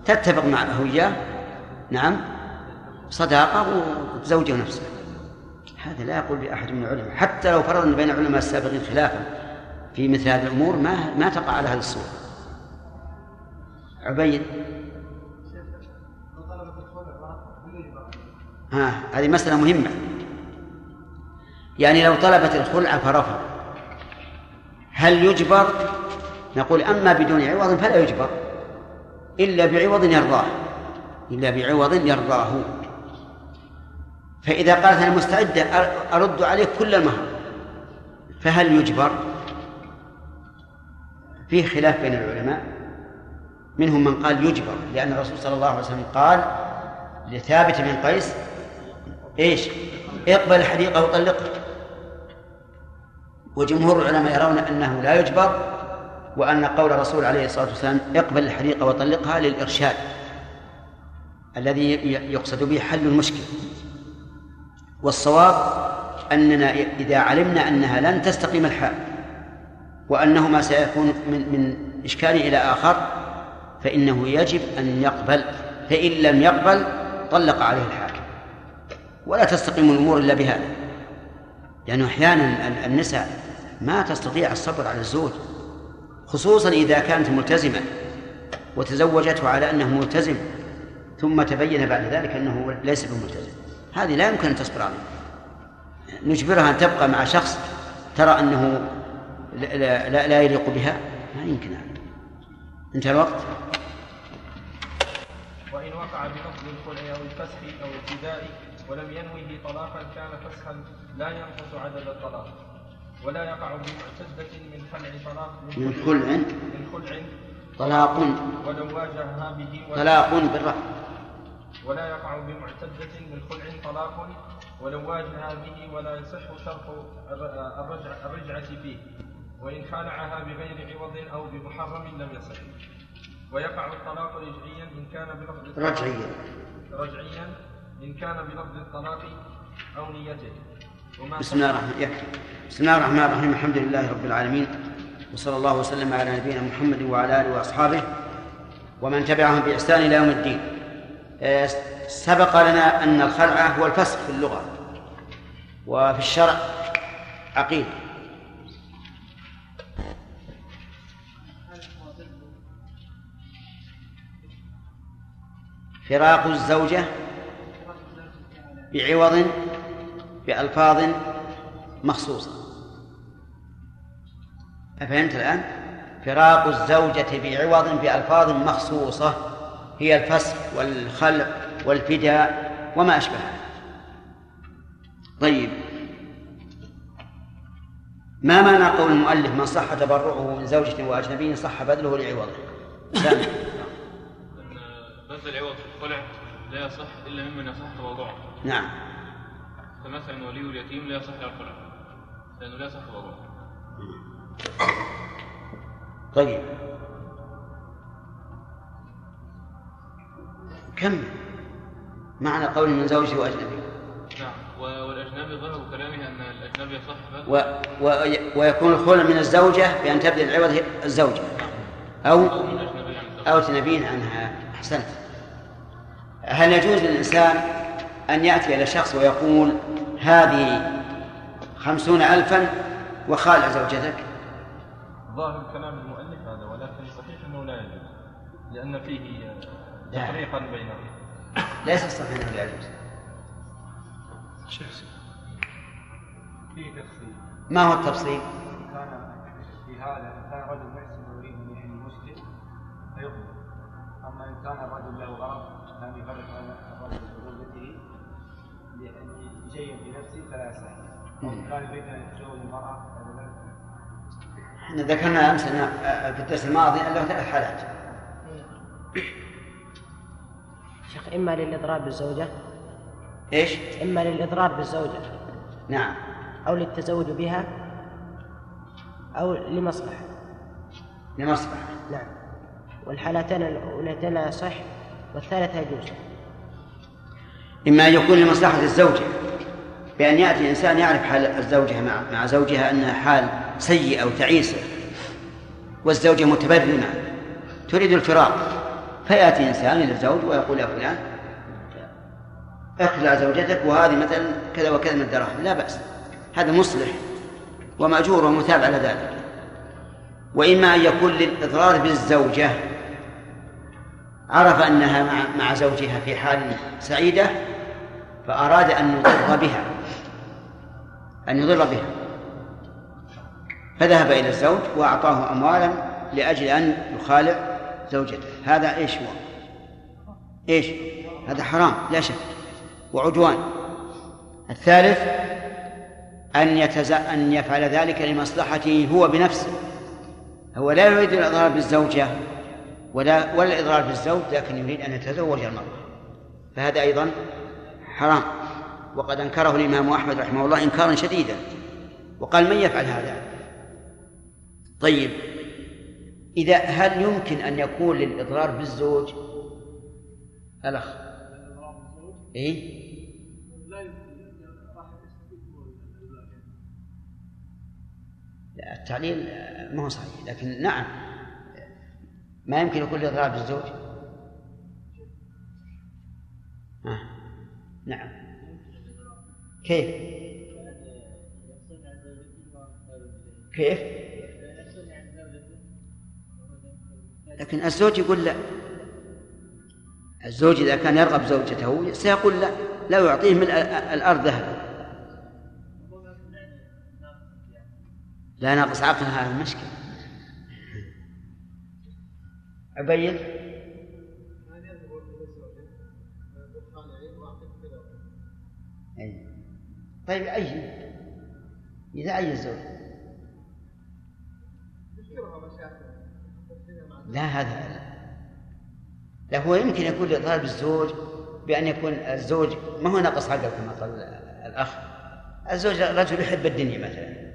تتفق معه إياه. نعم. صداقة وتزوجه نفسه هذا لا يقول بأحد من العلماء. حتى لو فرضنا بين العلماء السابقين خلافا في مثل هذه الأمور ما ما تقع على هذه الصورة. عبيد ها هذه مسألة مهمة. يعني لو طلبت الخلع فرفض. هل يجبر؟ نقول أما بدون عوض فلا يجبر. إلا بعوض يرضاه. إلا بعوض يرضاه. فإذا قالت أنا مستعدة أرد عليك كل المهر. فهل يجبر؟ فيه خلاف بين العلماء. منهم من قال يجبر لأن الرسول صلى الله عليه وسلم قال لثابت بن قيس إيش؟ اقبل الحديقة وطلقها وجمهور العلماء يرون أنه لا يجبر وأن قول الرسول عليه الصلاة والسلام اقبل الحديقة وطلقها للإرشاد الذي يقصد به حل المشكلة والصواب أننا إذا علمنا أنها لن تستقيم الحال وأنه ما سيكون من من إشكال إلى آخر فإنه يجب أن يقبل فإن لم يقبل طلق عليه الحاكم ولا تستقيم الأمور إلا بهذا. لأنه أحيانا النساء ما تستطيع الصبر على الزوج خصوصا إذا كانت ملتزمة وتزوجته على أنه ملتزم ثم تبين بعد ذلك أنه ليس بملتزم. هذه لا يمكن أن تصبر عليه نجبرها أن تبقى مع شخص ترى أنه لا, لا, لا يليق بها ما يمكن هذا. انتهى الوقت. وإن وقع بلفظ الخلع أو الفسخ أو الابتداء ولم ينوه طلاقا كان فسخا لا ينقص عدد الطلاق ولا يقع بمعتدة من خلع طلاق من خلع. من خلع طلاق. ولو واجهها به طلاق بالرفع ولا يقع بمعتدة من خلع طلاق ولو واجهها به ولا يصح شرط الرجع الرجعة فيه. وإن خالعها بغير عوض أو بمحرم لم يصح. ويقع الطلاق رجعيا إن كان بلفظ رجعيا. رجعيا إن كان بلفظ الطلاق أو نيته. بسم الله الرحمن الرحيم بسم الله الرحمن الرحيم. الحمد لله رب العالمين. وصلى الله وسلم على نبينا محمد وعلى آله وأصحابه ومن تبعهم بإحسان إلى يوم الدين. آه، سبق لنا أن الخلع هو الفسخ في اللغة وفي الشرع. عقيده فراق الزوجة بعوض بألفاظ مخصوصة. أفهمت الآن؟ فراق الزوجة بعوض بألفاظ مخصوصة هي الفسخ والخلع والفداء وما أشبهها. طيب. ما معنى قول المؤلف من صح تبرعه من زوجة وأجنبي صح بذله لعوضه؟ بذل العوض في الخلع لا يصح إلا ممن يصح تواضعه نعم. فمثلا ولي اليتيم لا يصح الخلع لأنه لا يصح طيب. كم معنى قول من زوجه وأجنبي؟ نعم. والأجنبي ظاهر كلامه أن الأجنبي يصح و... و... ويكون الخلع من الزوجة بأن تبذل العوض الزوجة. أو أو. أو تنبين عنها. أحسنت. هل يجوز للإنسان أن يأتي إلى شخص ويقول هذه خمسون ألفا وخالع زوجتك ظاهر كلام المؤلف هذا ولكن صحيح أنه لا يجوز لأن فيه. تفريقا بينهم. ليس الصحيح أنه لا يجوز. فيه تفصيل. ما هو التفصيل؟ كان في هذا إن كان رجل محسن يريد أن يحل المشكل فيقبل. أما إن كان الرجل له غرض لم يفرق بين الرجل وزوجته. فلا يصح المراه فهذا لا يصح. إحنا ذكرنا أمس أن في الدرس الماضي أن له ثلاث حالات شيخ إما للإضرار بالزوجة إيش؟ إما للإضرار بالزوجة نعم. أو للتزوج بها. أو لمصلحة. لمصلحة. نعم. والحالتان الأولتين لا يصح والثالثة يجوز. إما أن يكون لمصلحة الزوجة بأن يأتي إنسان يعرف حال الزوجة مع مع زوجها أنها حال سيئة وتعيسة والزوجة متبرمة تريد الفراق فيأتي إنسان إلى الزوج ويقول يا فلان أخلع زوجتك وهذه مثلا كذا وكذا من الدراهم لا بأس هذا مصلح ومأجور ومثاب على ذلك. وإما أن يكون للإضرار بالزوجة عرف أنها مع, مع زوجها في حال سعيدة فأراد أن يضر بها أن يضر بها. فذهب إلى الزوج وأعطاه أموالا لأجل أن يخالع زوجته. هذا إيش هو؟ إيش؟ هذا حرام لا شك. وعدوان. الثالث أن يتز... أن يفعل ذلك لمصلحته هو بنفسه. هو لا يريد الإضرار بالزوجة ولا ولا الإضرار بالزوج لكن يريد أن يتزوج المرأة. فهذا أيضا حرام. وقد أنكره الإمام أحمد رحمه الله إنكارا شديدا. وقال من يفعل هذا؟ طيب إذا هل يمكن أن يكون للإضرار بالزوج؟ الأخ. إيه؟ لا التعليل ما هو صحيح لكن نعم. ما يمكن يكون الإضرار بالزوج؟ آه. نعم. كيف؟ كيف؟ لكن الزوج يقول لا. الزوج إذا كان يرغب زوجته سيقول لا. لا يعطيه من الأرض ذهب. لا ناقص عقل هذا المشكلة عبيد؟ أي. طيب أي إذا أي الزوج؟ لا هذا لا هو يمكن يكون لطالب الزوج بأن يكون الزوج ما هو ناقص عقل كما قال الأخ؟ الزوج رجل يحب الدنيا مثلا.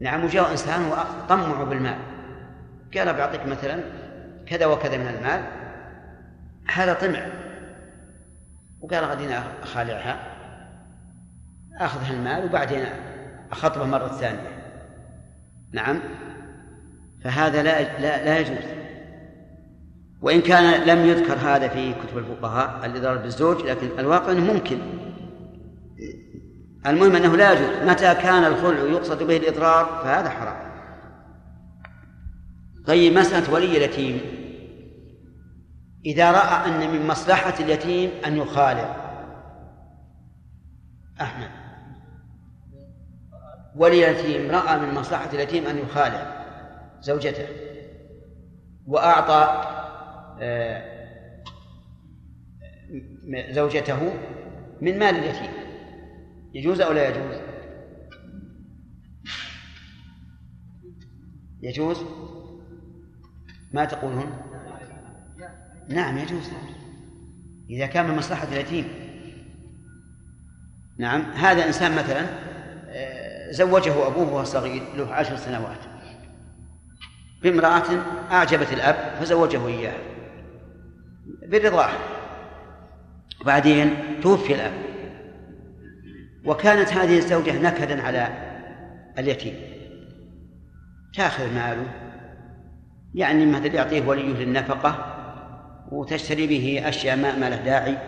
نعم وجاء إنسان وطمعه بالمال. قال بعطيك مثلا كذا وكذا من المال هذا طمع. وقال غدينا أخالعها. آخذ المال وبعدين أخطبه مرة ثانية. نعم؟ فهذا لا لا, لا يجوز. وإن كان لم يذكر هذا في كتب الفقهاء الإضرار بالزوج لكن الواقع أنه ممكن. المهم أنه لا يجوز. متى كان الخلع يقصد به الإضرار فهذا حرام. طيب مسألة ولي اليتيم. إذا رأى أن من مصلحة اليتيم أن يخالع. أحمد. ولي اليتيم رأى من مصلحة اليتيم أن يخالع زوجته وأعطى آه، زوجته من مال اليتيم. يجوز أو لا يجوز؟ يجوز؟ ما تقولون؟ نعم يجوز. إذا كان من مصلحة اليتيم. نعم هذا إنسان مثلا زوجه أبوه وهو صغير له عشر سنوات. بامرأة أعجبت الأب فزوجه إياها. بالرضاعة. وبعدين توفي الأب. وكانت هذه الزوجة نكدا على اليتيم. تأخذ ماله. يعني مثلا يعطيه وليه للنفقة. وتشتري به أشياء ما, ما له داعي.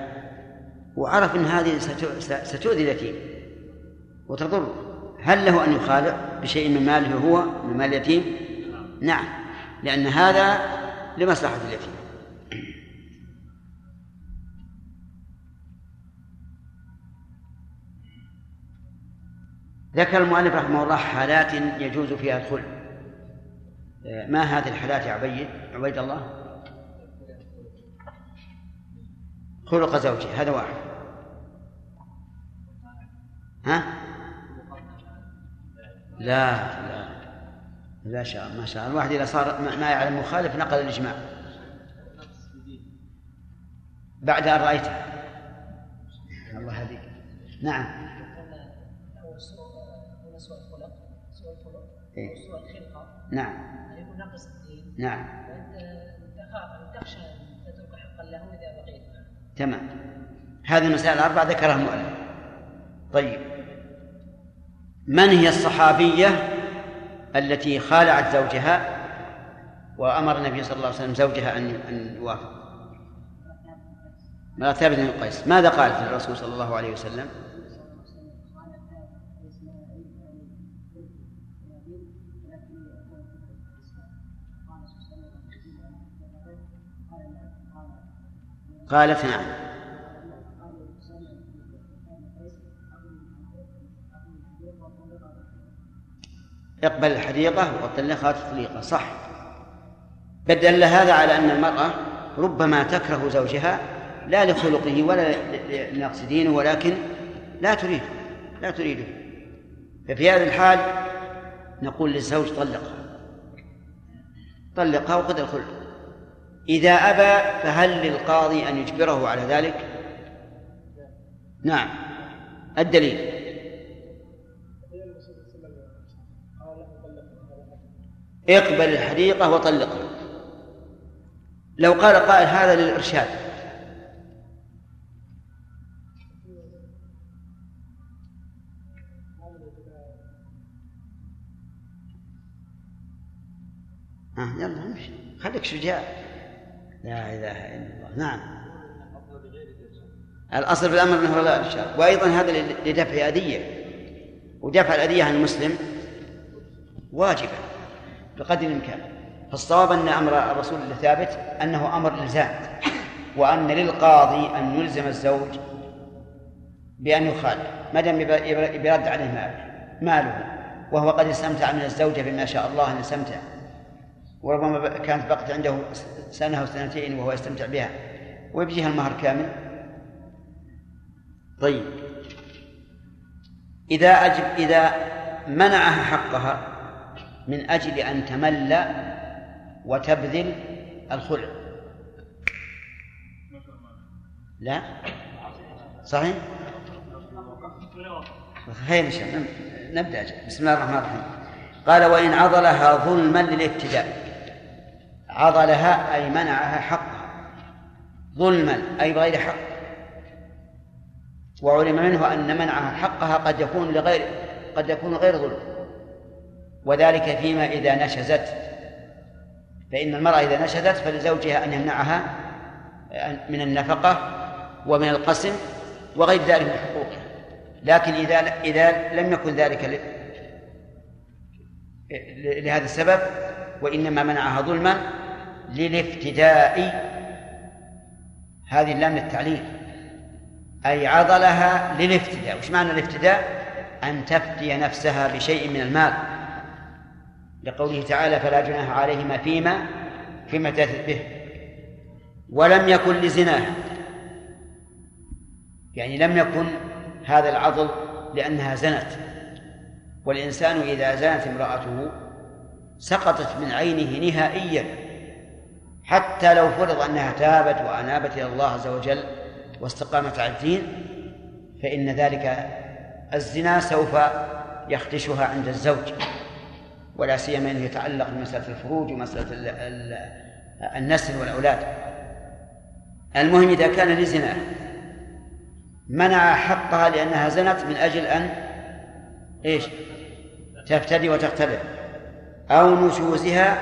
وعرف أن هذه ستؤذي اليتيم. وتضره. هل له أن يخالع بشيء من ماله هو من مال اليتيم؟ نعم. لأن هذا لمصلحة اليتيم. ذكر المؤلف رحمه الله حالات يجوز فيها الخلع. ما هذه الحالات يا عبيد؟ عبيد الله؟ خلق زوجه هذا واحد. ها؟ لا لا. لا شاء ما شاء الواحد إذا صار ما يعلم مخالف نقل الإجماع. بعد أن رأيته. الله هديك نعم. إيه؟ نعم. يكون ناقص الدين نعم. تخاف تخشى تترك حقا إذا بقيت تمام. هذه المسائل الأربعة ذكرها المؤلف. طيب. من هي الصحابية التي خالعت زوجها وأمر النبي صلى الله عليه وسلم زوجها أن أن يوافق؟ ما ثابت بن قيس. ماذا قال في الرسول صلى الله عليه وسلم؟ قالت نعم. اقبل الحديقة وطلقها تطليقة صح. بدل هذا على أن المرأة ربما تكره زوجها لا لخلقه ولا لنقص دينه ولكن لا تريده لا تريده ففي هذه الحال نقول للزوج طلقها. طلقها وخذ الخلق. إذا أبى فهل للقاضي أن يجبره على ذلك؟ نعم. الدليل. اقبل الحديقة وطلقها لو قال قائل هذا للإرشاد. آه يلا امشي. خليك شجاع. لا إله إلا الله. نعم. الأصل في الأمر أنه لا الارشاد وأيضا هذا لدفع أذية. ودفع الأذية عن المسلم واجبه بقدر الإمكان. فالصواب أن أمر الرسول الثابت أنه أمر إلزام وأن للقاضي أن يلزم الزوج بأن يخالف ما دام يرد عليه ماله وهو قد استمتع من الزوجة بما شاء الله أن يستمتع وربما كانت بقت عنده سنة أو سنتين وهو يستمتع بها. ويبجيها المهر كامل. طيب. إذا أجب إذا منعها حقها من أجل أن تمل وتبذل الخلع. لا؟ صحيح؟ خير نبدأ. بسم الله الرحمن الرحيم. قال وإن عضلها ظلما للابتداء. عضلها أي منعها حقها. ظلما أي بغير حق. وعلم منه أن منعها حقها قد يكون لغير قد يكون غير ظلم. وذلك فيما إذا نشزت. فإن المرأة إذا نشزت فلزوجها أن يمنعها من النفقة ومن القسم وغير ذلك من حقوقها. لكن إذا إذا لم يكن ذلك لهذا السبب وإنما منعها ظلما للافتداء هذه اللام للتعليل. أي عضلها للافتداء. وش معنى الافتداء؟ أن تفتي نفسها بشيء من المال. لقوله تعالى فلا جناح عليهما فيما فيما تأتت به. ولم يكن لزناها يعني لم يكن هذا العضل لأنها زنت. والإنسان إذا زنت امرأته سقطت من عينه نهائيا. حتى لو فرض أنها تابت وأنابت إلى الله عز وجل واستقامت على الدين فإن ذلك الزنا سوف يخدشها عند الزوج. ولا سيما إنه يتعلق بمسألة الفروج ومسألة النسل والأولاد. المهم إذا كان لزنا منع حقها لأنها زنت من أجل أن إيش؟ تفتدي وتختلف أو نشوزها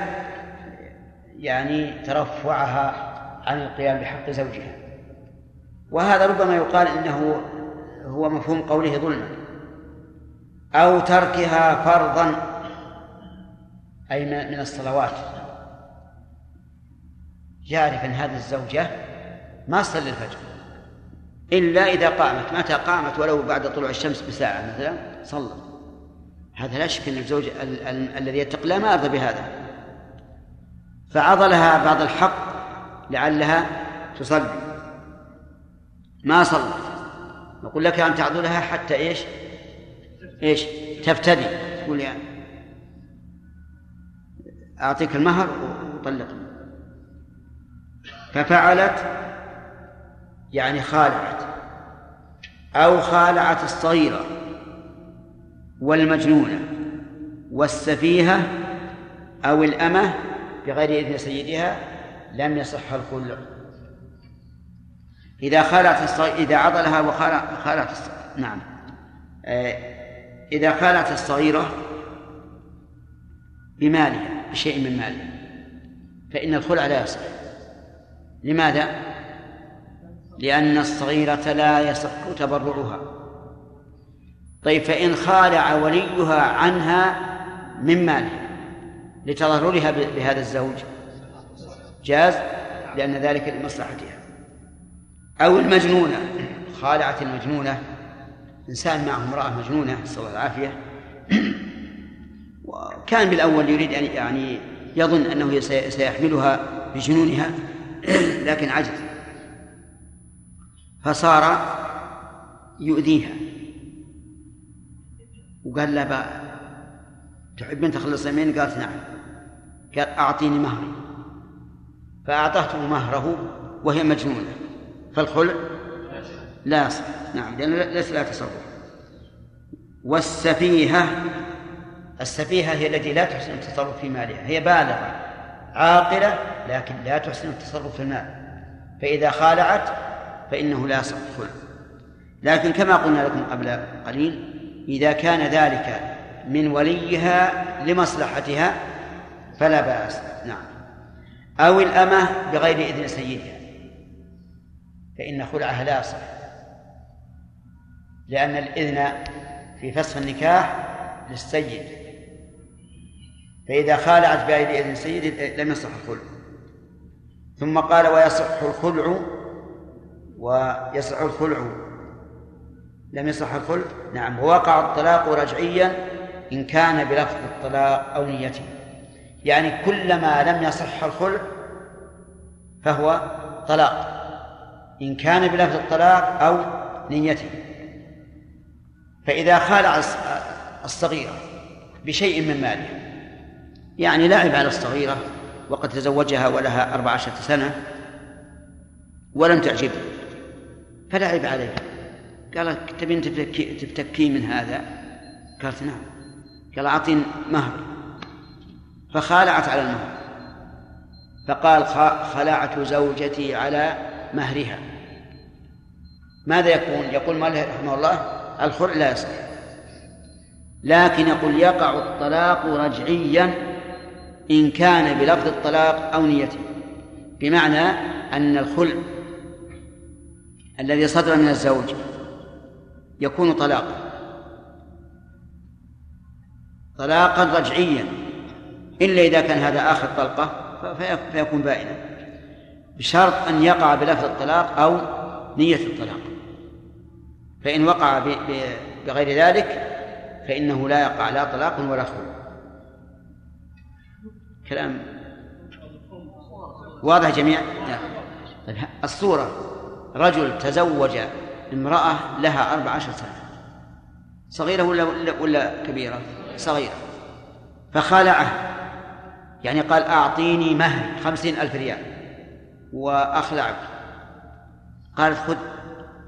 يعني ترفعها عن القيام بحق زوجها. وهذا ربما يقال إنه هو مفهوم قوله ظلما أو تركها فرضا أي من الصلوات. يعرف ان هذه الزوجة ما تصلي الفجر. إلا إذا قامت. متى قامت؟ ولو بعد طلوع الشمس بساعة مثلا صلت هذا لا شك أن الزوج الذي يتقي الله ما يرضى بهذا. فعضلها بعض الحق لعلها تصلي. ما صلت نقول لك أن تعضلها حتى إيش؟ إيش؟ تفتدي تقول يعني أعطيك المهر وطلق. ففعلت يعني خالعت أو خالعت الصغيرة والمجنونة والسفيهة أو الأمة بغير إذن سيدها لم يصح الخلع. إذا خالت الصغير إذا عضلها الصغيرة نعم. آه، إذا خالت الصغيرة بمالها بشيء من مالها فإن الخلع لا يصح. لماذا؟ لأن الصغيرة لا يصح تبرعها. طيب فإن خالع وليها عنها من مالها لتظاهرها بهذا الزوج. جاز؟ لأن ذلك لمصلحتها. أو المجنونة. خالعة المجنونة. إنسان معه امرأة مجنونة نسأل الله العافية. وكان بالأول يريد أن يعني يظن أنه سيحملها بجنونها لكن عجز. فصار يؤذيها. وقال لها بقى تحبين تخلصين مني قالت نعم. قال أعطيني مهري. فأعطته مهره وهي مجنونة. فالخلع لا يصح. نعم لأن ليس لها تصرف. والسفيهة السفيهة هي التي لا تحسن التصرف في مالها. هي بالغة عاقلة لكن لا تحسن التصرف في المال. فإذا خالعت فإنه لا يصح لكن كما قلنا لكم قبل قليل إذا كان ذلك من وليها لمصلحتها فلا بأس. نعم. أو الأمة بغير إذن سيدها. فإن خلعها لا يصح. لأن الإذن في فسخ النكاح للسيد. فإذا خالعت بغير إذن السيد لم يصح الخلع. ثم قال ويصح الخلع ويصح الخلع. لم يصح الخلع؟ نعم. ووقع الطلاق رجعيا إن كان بلفظ الطلاق أو نيته. يعني كلما لم يصح الخلع فهو طلاق إن كان بلفظ الطلاق أو نيته. فإذا خالع الصغيرة بشيء من ماله يعني لعب على الصغيرة وقد تزوجها ولها أربع عشرة سنة ولم تعجبه فلعب عليها قال تبين تفتكي من هذا؟ قالت نعم. قال أعطي مهر. فخالعت على المهر. فقال خلعت زوجتي على مهرها. ماذا يكون؟ يقول مالك رحمه الله الخلع لا يصح. لكن يقول يقع الطلاق رجعيا إن كان بلفظ الطلاق أو نيته بمعنى أن الخلع الذي صدر من الزوج يكون طلاقا. طلاقا رجعيا إلا إذا كان هذا آخر طلقة فيكون بائنا. بشرط أن يقع بلفظ الطلاق أو نية الطلاق. فإن وقع بغير ذلك فإنه لا يقع لا طلاق ولا خلو كلام واضح جميع؟ لا. طيب الصورة رجل تزوج امرأة لها أربع عشر سنة. صغيرة ولا ولا, ولا كبيرة؟ صغيرة. فخالعه يعني قال أعطيني مهر خمسين ألف ريال وأخلعك. قالت خذ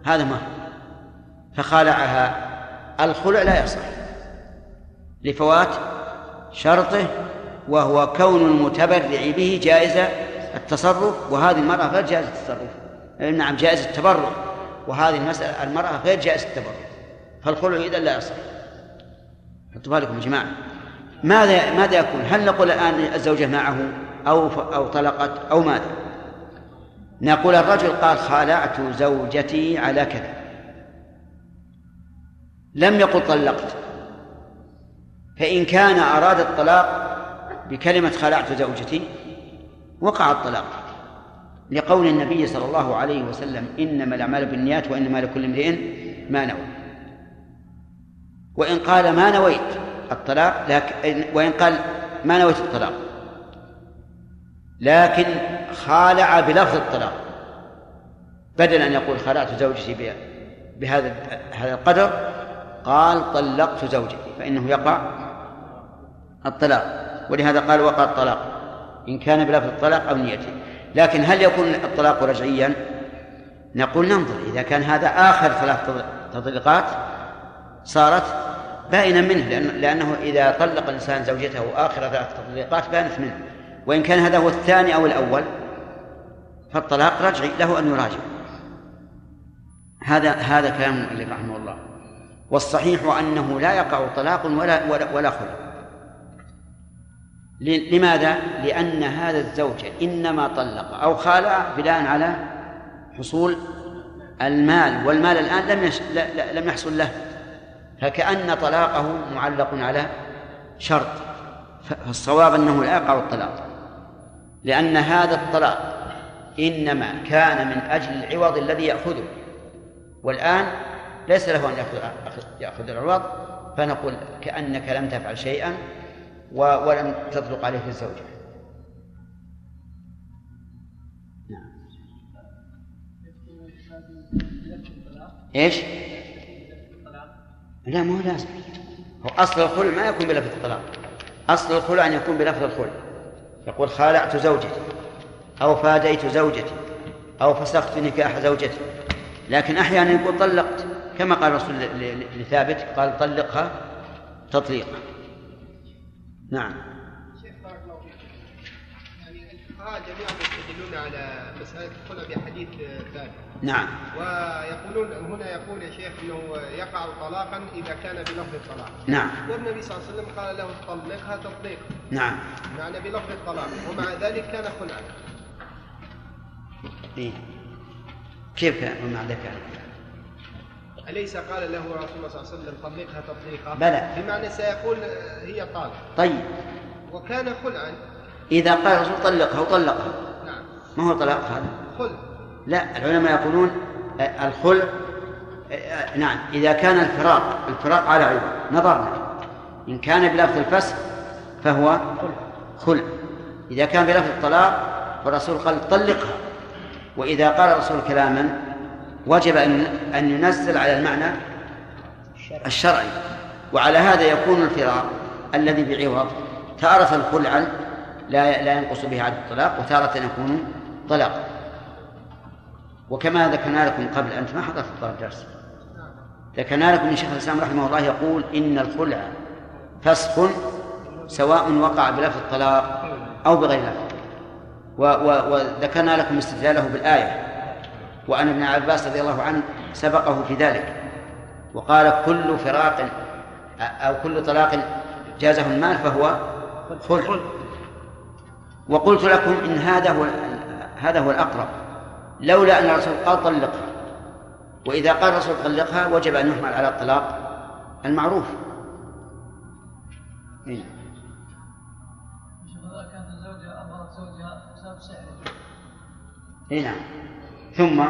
هذا مهر فخالعها الخلع لا يصح. لفوات شرطه وهو كون المتبرع به جائز التصرف وهذه المرأة غير جائز التصرف. نعم جائز التبرع. وهذه المسألة المرأة غير جائز التبرع. فالخلع إذا لا يصح. حطوا بالكم يا جماعة؟ ماذا ماذا يكون؟ هل نقول الآن الزوجة معه أو أو طلقت أو ماذا؟ نقول الرجل قال خالعت زوجتي على كذا. لم يقل طلقت. فإن كان أراد الطلاق بكلمة خلعت زوجتي وقع الطلاق لقول النبي صلى الله عليه وسلم إنما الأعمال بالنيات وإنما لكل امرئ ما نوى. وإن قال ما نويت الطلاق لكن وإن قال ما نويت الطلاق لكن خالع بلفظ الطلاق. بدل أن يقول خلعت زوجتي بهذا هذا القدر قال طلقت زوجتي فإنه يقع الطلاق. ولهذا قال وقع الطلاق إن كان بلفظ الطلاق أو نيته. لكن هل يكون الطلاق رجعيا؟ نقول ننظر. إذا كان هذا آخر ثلاث تطليقات صارت بائنا منه لأن لأنه إذا طلق الإنسان زوجته آخر ثلاث تطليقات بانت منه. وإن كان هذا هو الثاني أو الأول فالطلاق رجعي له أن يراجع. هذا هذا كلام المؤلف رحمه الله. والصحيح أنه لا يقع طلاق ولا ولا, ولا خلع. لماذا؟ لأن هذا الزوج إنما طلق أو خالع بناء على حصول المال والمال الآن لم يش... لم يحصل له فكأن طلاقه معلق على شرط فالصواب أنه لا يقع الطلاق لأن هذا الطلاق إنما كان من أجل العوض الذي يأخذه والآن ليس له أن يأخذ يأخذ العوض فنقول كأنك لم تفعل شيئا ولم تطلق عليه الزوجة. إيش؟ لا ما هو لازم. هو أصل الخلع ما يكون بلفظ الطلاق. أصل الخلع أن يكون بلفظ الخلع. يقول خالعت زوجتي أو فاديت زوجتي أو فسخت نكاح زوجتي. لكن أحيانا يقول طلقت كما قال الرسول لثابت قال طلقها تطليقا. نعم. شيخ بارك الله فيك. يعني الفقهاء جميعا يستدلون على مسألة الخلع بحديث ثابت نعم. ويقولون هنا يقول يا شيخ إنه يقع طلاقا إذا كان بلفظ الطلاق. نعم. والنبي صلى الله عليه وسلم قال له طلقها تطليقا. نعم. معنى بلفظ الطلاق. ومع ذلك كان خلعا. إيه؟ كيف كان؟ ومع ذلك كان أليس قال له رسول الله صلى الله عليه وسلم طلقها تطليقا؟ بلى. بمعنى سيقول هي طالق. طيب. وكان خلعا. إذا قال الرسول طلقها وطلقها. نعم. ما هو طلاق هذا؟ خلع. لا العلماء يقولون الخلع نعم إذا كان الفراق الفراق على عوض نظرنا. إن كان بلفظ الفسخ فهو خلع. إذا كان بلفظ الطلاق فالرسول قال طلقها. وإذا قال الرسول كلاما وجب أن أن ينزل على المعنى الشرعي. وعلى هذا يكون الفراق الذي بعوض. تارة خلعا لا لا ينقص به عدد الطلاق وتارة يكون طلاقا وكما ذكرنا لكم قبل أنت ما حضرت الدرس ذكرنا لكم إن شيخ الإسلام رحمه الله يقول إن الخلع فسخ سواء وقع بلفظ الطلاق أو بغير لفظ وذكرنا لكم استدلاله بالآية. وأن ابن عباس رضي الله عنه سبقه في ذلك. وقال كل فراق أو كل طلاق جازه المال فهو خلع. وقلت لكم إن هذا هو هذا هو الأقرب. لولا أن الرسول قال طلقها. وإذا قال الرسول طلقها وجب أن يحمل على الطلاق المعروف. إيه. اي نعم. ثم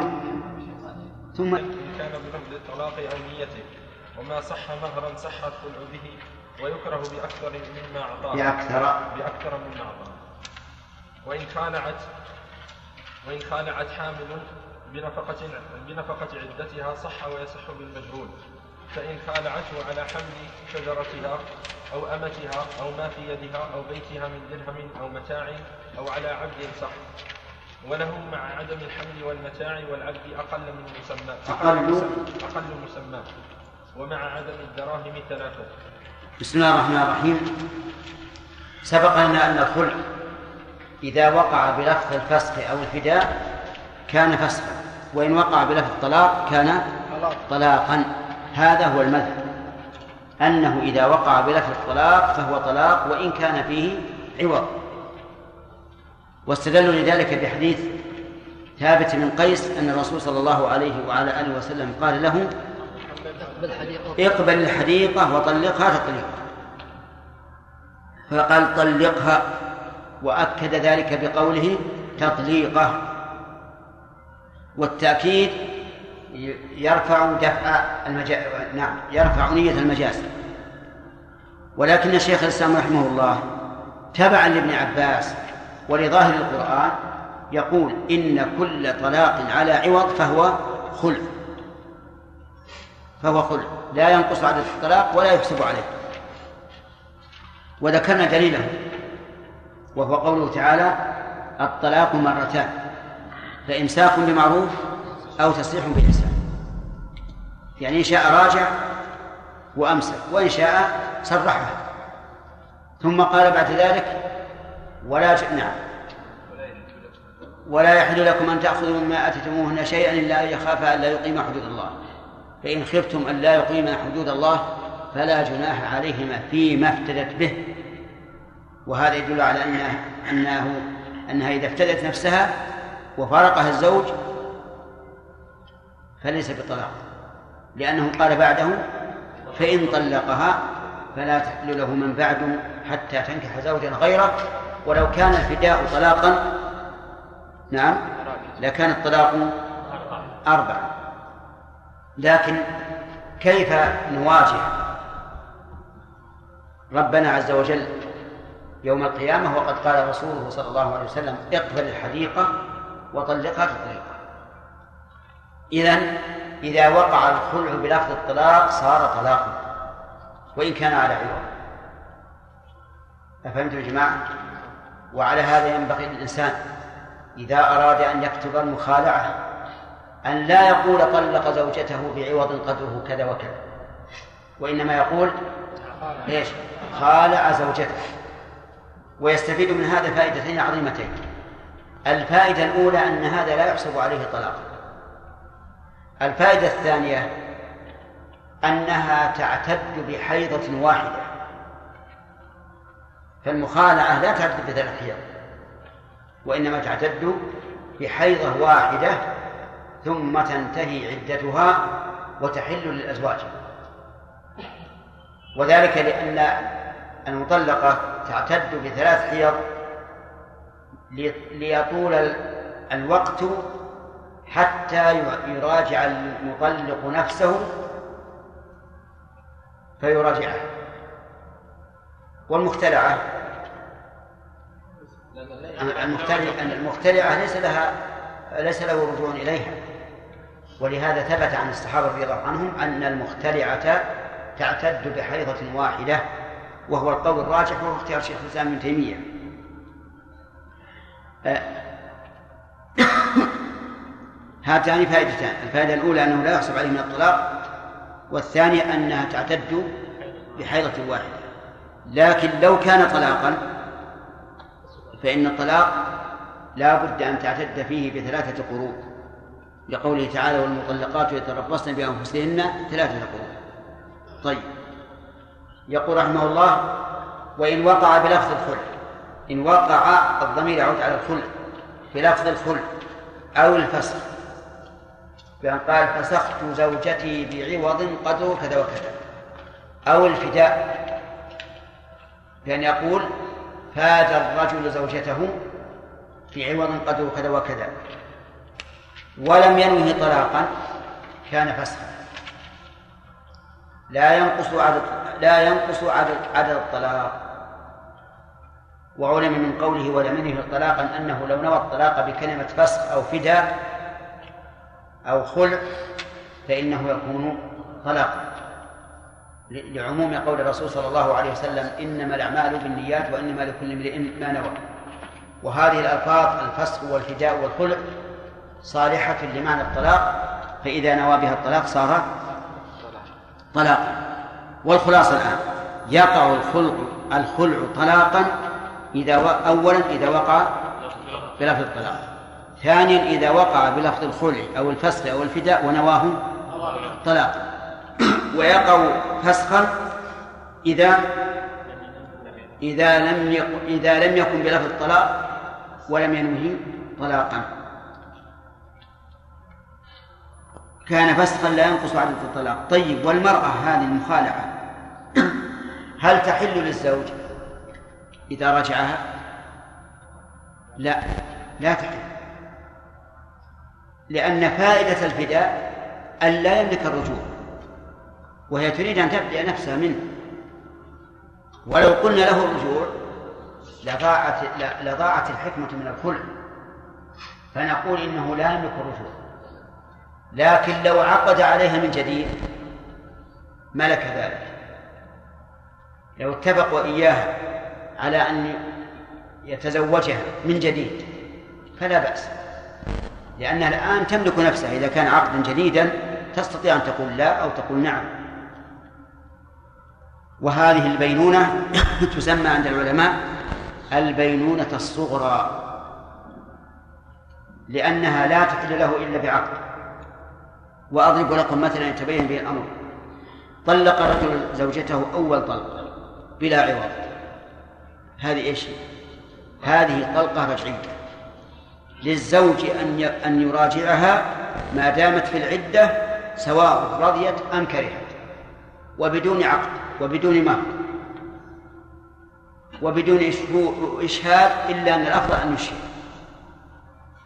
ثم إن كان بلفظ الطلاق أو نيته وما صح مهرا صح الخلع به ويكره بأكثر مما أعطاه. بأكثر. بأكثر مما أعطاه. وإن خالعت وإن خالعت حامل بنفقة بنفقة عدتها صح ويصح بالمجهول. فإن خالعته على حمل شجرتها أو أمتها أو ما في يدها أو بيتها من درهم أو متاع أو على عبد صح. وله مع عدم الحمل والمتاع والعبد أقل من مسمى. أقل. أقل مسمى. ومع عدم الدراهم ثلاثة بسم الله الرحمن الرحيم. سبق لنا أن الخلع إذا وقع بلفظ الفسخ أو الفداء كان فسخا وإن وقع بلفظ الطلاق كان طلاقا. هذا هو المذهب. أنه إذا وقع بلفظ الطلاق فهو طلاق وإن كان فيه عوض. واستدلوا لذلك بحديث ثابت بن قيس أن الرسول صلى الله عليه وعلى آله وسلم قال له اقبل الحديقة وطلقها تطليقا فقال طلقها. وأكد ذلك بقوله تطليقة. والتأكيد يرفع دفع المجاز نعم يرفع نية المجاز. ولكن الشيخ الإسلام رحمه الله تبعا لابن عباس ولظاهر القرآن يقول إن كل طلاق على عوض فهو خلع. فهو خلع. لا ينقص عدد الطلاق ولا يحسب عليه. وذكرنا دليله وهو قوله تعالى الطلاق مرتان فإمساك بمعروف أو تسريح بإحسان. يعني إن شاء راجع وأمسك وإن شاء سرحها ثم قال بعد ذلك ولا ج... نعم. ولا يحل لكم أن تأخذوا مما آتيتموهن شيئا إلا أن يخافا ألا يقيما حدود الله. فإن خفتم أن لا يقيما حدود الله فلا جناح عليهما فيما افتدت به. وهذا يدل على أنه أنه أنها إذا افتدت نفسها وفارقها الزوج فليس بطلاق. لأنه قال بعده فإن طلقها فلا تحل له من بعد حتى تنكح زوجا غيره ولو كان الفداء طلاقا نعم لكان الطلاق أربعة لكن كيف نواجه ربنا عز وجل يوم القيامة؟ وقد قال رسوله صلى الله عليه وسلم اقبل الحديقة وطلقها تطليقا. إذا إذا وقع الخلع بلفظ الطلاق صار طلاقا وإن كان على عوض. أفهمتم يا جماعة؟ وعلى هذا ينبغي للإنسان إذا أراد أن يكتب المخالعة أن لا يقول طلق زوجته بعوض قدره كذا وكذا وإنما يقول إيش؟ خالع زوجته. ويستفيد من هذا فائدتين عظيمتين. الفائدة الأولى أن هذا لا يحسب عليه طلاقا الفائدة الثانية أنها تعتد بحيضة واحدة. فالمخالعة لا تعتد بثلاث حيض وإنما تعتد بحيضة واحدة ثم تنتهي عدتها وتحل للأزواج. وذلك لأن المطلقة تعتد بثلاث حيض ليطول الوقت حتى يراجع المطلق نفسه فيراجعها والمختلعة المختلعة ليس لها ليس له رجوع إليها. ولهذا ثبت عن الصحابة رضي الله عنهم أن المختلعة تعتد بحيضة واحدة وهو القول الراجح وهو اختيار شيخ الإسلام ابن تيمية. آه. هاتان فائدتان. الفائدة الأولى أنه لا يحسب عليه من الطلاق والثانية أنها تعتد بحيضة واحدة. لكن لو كان طلاقا فإن الطلاق لا بد أن تعتد فيه بثلاثة قروء لقوله تعالى والمطلقات يتربصن بأنفسهن ثلاثة قروء طيب. يقول رحمه الله وإن وقع بلفظ الخلع إن وقع الضمير يعود على الخلع بلفظ الخلع أو الفسخ. بأن قال فسخت زوجتي بعوض قدر كذا وكذا أو الفداء. بأن يقول فاد الرجل زوجته بعوض قدر كذا وكذا. ولم ينوه طلاقا كان فسخا. لا ينقص عدد لا ينقص عدد عدد الطلاق. وعلم من قوله ولم ينه طلاقا أنه لو نوى الطلاق بكلمة فسخ أو فداء أو خلع فإنه يكون طلاقا. لعموم قول الرسول صلى الله عليه وسلم إنما الأعمال بالنيات وإنما لكل امرئ ما نوى. وهذه الألفاظ الفسخ والفداء والخلع صالحة لمعنى الطلاق فإذا نوى بها الطلاق صار طلاقا والخلاصة الآن يقع الخلع الخلع طلاقا إذا و... أولا إذا وقع بلفظ الطلاق. ثانيا إذا وقع بلفظ الخلع أو الفسخ أو الفداء ونواه طلاقا ويقع فسخا إذا إذا لم يكن إذا لم يكن بلفظ الطلاق ولم ينوه طلاقا. كان فسخا لا ينقص عدد الطلاق. طيب والمرأة هذه المخالعة هل تحل للزوج إذا رجعها؟ لا لا تحل. لأن فائدة الفداء أن لا يملك الرجوع. وهي تريد أن تبدأ نفسها منه. ولو قلنا له الرجوع لضاعت لضاعت الحكمة من الخلع فنقول إنه لا يملك الرجوع. لكن لو عقد عليها من جديد ملك ذلك. لو اتفق وإياها على أن يتزوجها من جديد فلا بأس. لأنها الآن تملك نفسها. إذا كان عقدا جديدا تستطيع أن تقول لا أو تقول نعم. وهذه البينونة تسمى عند العلماء البينونة الصغرى لأنها لا تحل له إلا بعقد. وأضرب لكم مثلا يتبين به الأمر. طلق رجل زوجته أول طلقة بلا عوض. هذه إيش؟ هذه طلقة رجعية. للزوج أن أن يراجعها ما دامت في العدة سواء رضيت أم كرهت. وبدون عقد وبدون مهر وبدون إشهاد إلا أن الأفضل أن يشهد.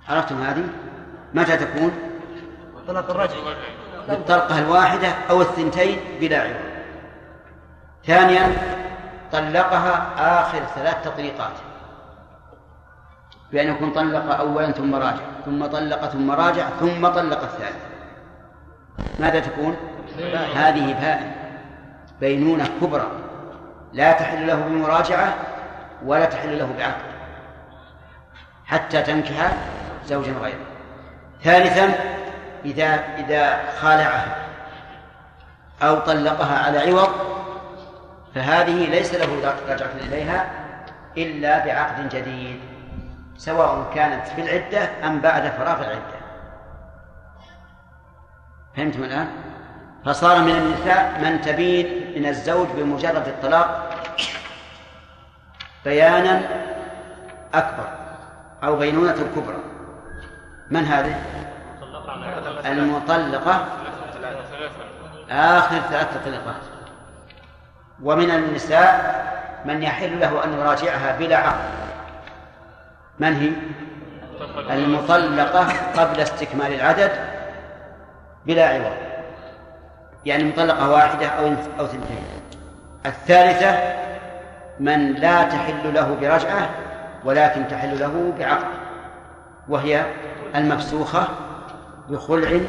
عرفتم هذه؟ متى تكون؟ طلاق الرجعي بالطلقة الواحدة أو الثنتين بلا عوض ثانيا طلقها آخر ثلاث تطليقات. بأن يكون طلق أولا ثم راجع ثم طلق ثم راجع ثم طلق الثالث ماذا تكون؟ هذه بائن. بينونة كبرى. لا تحل له بمراجعة ولا تحل له بعقد. حتى تنكح زوجا غيره. ثالثا إذا إذا خالعها أو طلقها على عوض فهذه ليس له رجعة إليها إلا بعقد جديد سواء كانت في العدة أم بعد فراغ العدة. فهمتم الآن؟ فصار من النساء من تبين من الزوج بمجرد الطلاق بيانا أكبر أو بينونة كبرى. من هذه؟ المطلقة. آخر ثلاثة طلقات. ومن النساء من يحل له أن يراجعها بلا عقد. من هي؟ المطلقة قبل استكمال العدد بلا عوض. يعني مطلقة واحدة أو أو ثنتين الثالثة من لا تحل له برجعة ولكن تحل له بعقد وهي المفسوخة بخلع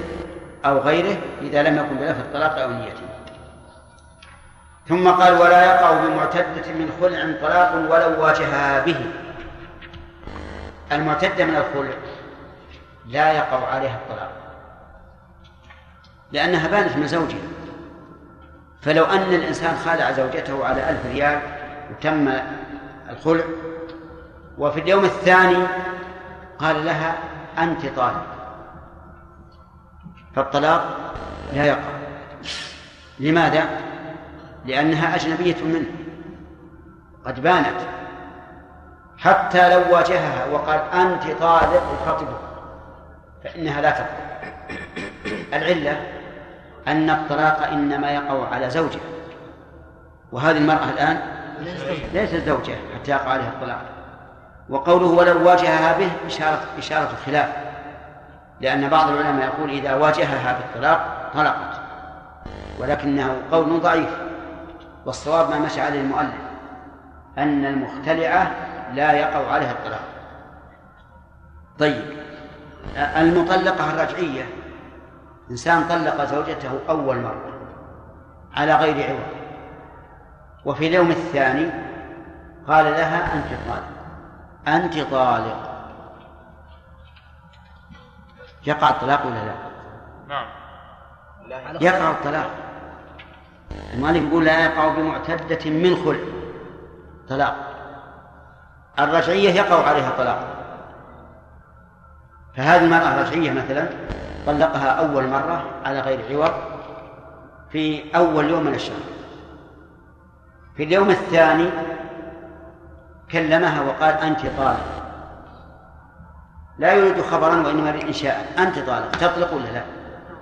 أو غيره إذا لم يكن بلفظ الطلاق أو نيته. ثم قال ولا يقع بمعتدة من خلع طلاق ولو واجهها به. المعتدة من الخلع لا يقع عليها الطلاق. لأنها بانت من زوجها. فلو أن الإنسان خالع زوجته على ألف ريال وتم الخلع وفي اليوم الثاني قال لها أنت طالب. فالطلاق لا يقع. لماذا؟ لأنها أجنبية منه. قد بانت. حتى لو واجهها وقال أنت طالق وخطبك فإنها لا تقع. العلة أن الطلاق إنما يقع على زوجه. وهذه المرأة الآن ليست زوجة حتى يقع عليها الطلاق. وقوله ولو واجهها به إشارة إشارة خلاف لأن بعض العلماء يقول إذا واجهها بالطلاق طلقت. ولكنه قول ضعيف. والصواب ما مشى عليه المؤلف. أن المختلعة لا يقع عليها الطلاق. طيب المطلقة الرجعية إنسان طلق زوجته أول مرة على غير عوض. وفي اليوم الثاني قال لها أنت طالق أنت طالق. يقع الطلاق ولا لا؟ نعم. يقع الطلاق. المؤلف يقول لا يقع بمعتدة من خلع طلاق. الرجعية يقع عليها طلاق. فهذه المرأة الرجعية مثلا؟ طلقها أول مرة على غير عوض في أول يوم من الشهر. في اليوم الثاني كلمها وقال أنت طالق. لا يريد خبرا وإنما يريد إنشاء. أنت طالق. تطلق ولا لا؟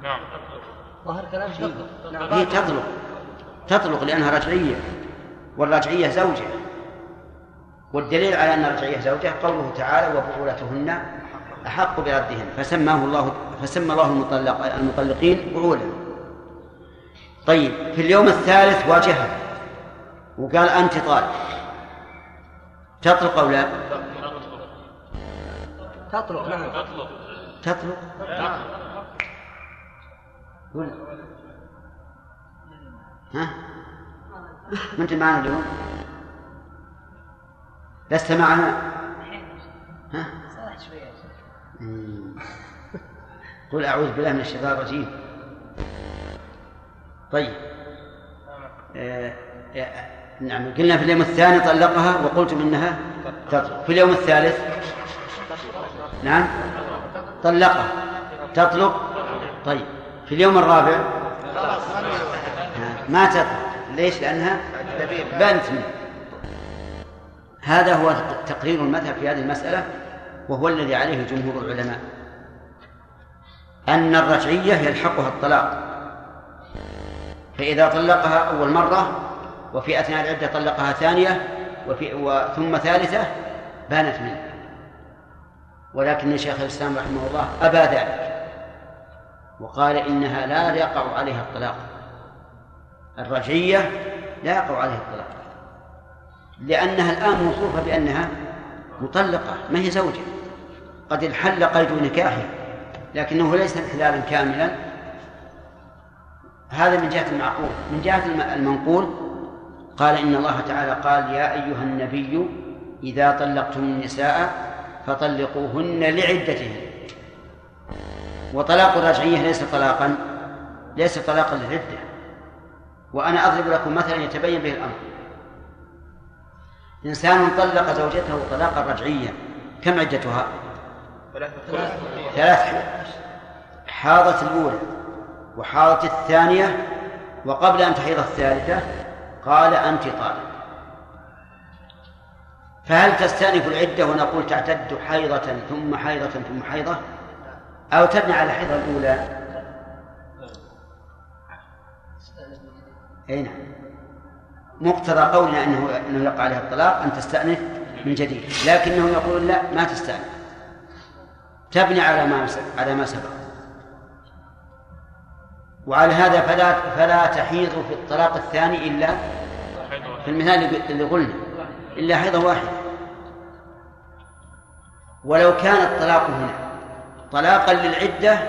نعم. ظهر كلام تطلق. هي تطلق. تطلق لأنها رجعية. والرجعية زوجة. والدليل على أن الرجعية زوجة قوله تعالى وبعولتهن أحق بردهن فسماه الله فسمى الله المطلق المطلقين بعولا طيب في اليوم الثالث واجهها وقال أنت طالق تطلق أو لا؟ تطلق نعم تطلق تطلق ولا ها؟ ما أنت معنا اليوم؟ لست معنا؟ قل أعوذ بالله من الشيطان الرجيم. طيب. آه آه، نعم قلنا في اليوم الثاني طلقها وقلتم إنها تطلق. في اليوم الثالث؟ نعم. طلقها. تطلق؟ طيب. في اليوم الرابع؟ ها، ما تطلق. ليش؟ لأنها بنت منه. هذا هو تقرير المذهب في هذه المسألة وهو الذي عليه جمهور العلماء. أن الرجعية يلحقها الطلاق. فإذا طلقها أول مرة وفي أثناء العدة طلقها ثانية وفي. ثم ثالثة بانت منه. ولكن شيخ الإسلام رحمه الله أبى ذلك وقال إنها لا يقع عليها الطلاق. الرجعية لا يقع عليها الطلاق لأنها الآن موصوفة بأنها مطلقة ما هي زوجة قد انحل قيد نكاحه. لكنه ليس انحلالا كاملا. هذا من جهة المعقول. من جهة المنقول قال إن الله تعالى قال يا أيها النبي إذا طلقتم النساء فطلقوهن لعدتهن. وطلاق الرجعية ليس طلاقا ليس طلاقا للعدة. وأنا أضرب لكم مثلا يتبين به الأمر. إنسان طلق زوجته طلاقا رجعيا كم عدتها؟ ثلاث حاضت الأولى وحاضت الثانية وقبل أن تحيض الثالثة قال أنت طالق فهل تستأنف العدة ونقول تعتد حيضة ثم حيضة ثم حيضة؟ أو تبني على الحيضة الأولى؟ أي نعم. مقتضى قولنا أنه أنه يقع عليها الطلاق أن تستأنف من جديد لكنه يقول لا ما تستأنف. تبني على ما على ما سبق. وعلى هذا فلا فلا تحيض في الطلاق الثاني إلا في المثال اللي قلنا إلا حيضة واحدة ولو كان الطلاق هنا طلاقا للعدة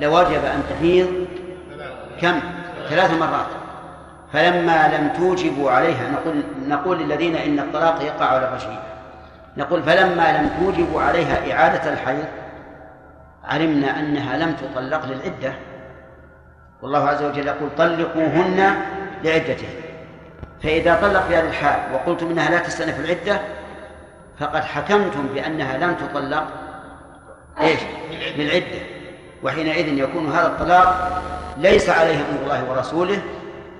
لوجب أن تحيض كم؟ ثلاث مرات. فلما لم توجبوا عليها نقول نقول للذين إن الطلاق يقع على الرشيد. نقول فلما لم توجبوا عليها إعادة الحيض علمنا أنها لم تطلق للعدة والله عز وجل يقول طلقوهن لعدتهن فإذا طلق في هذه الحال وقلتم إنها لا تستأنف العدة فقد حكمتم بأنها لم تطلق إيش؟ للعدة وحينئذ يكون هذا الطلاق ليس عليه أمر الله ورسوله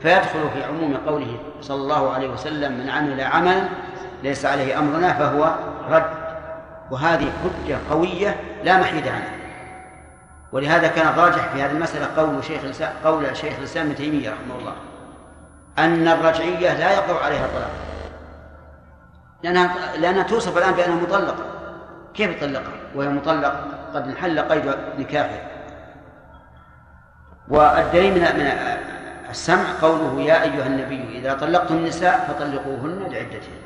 فيدخل في عموم قوله صلى الله عليه وسلم من عمل عملا ليس عليه أمرنا فهو رد. وهذه حجة قوية لا محيد عنها. ولهذا كان الراجح في هذه المسألة قول شيخ قول شيخ الإسلام ابن تيمية رحمه الله أن الرجعية لا يقع عليها طلاق لأنها لأنها توصف الآن بأنها مطلقة. كيف يطلقها وهي مطلقة. قد انحل قيد نكاحها. والدليل من من السمع قوله يا أيها النبي إذا طلقتم النساء فطلقوهن لعدتهن.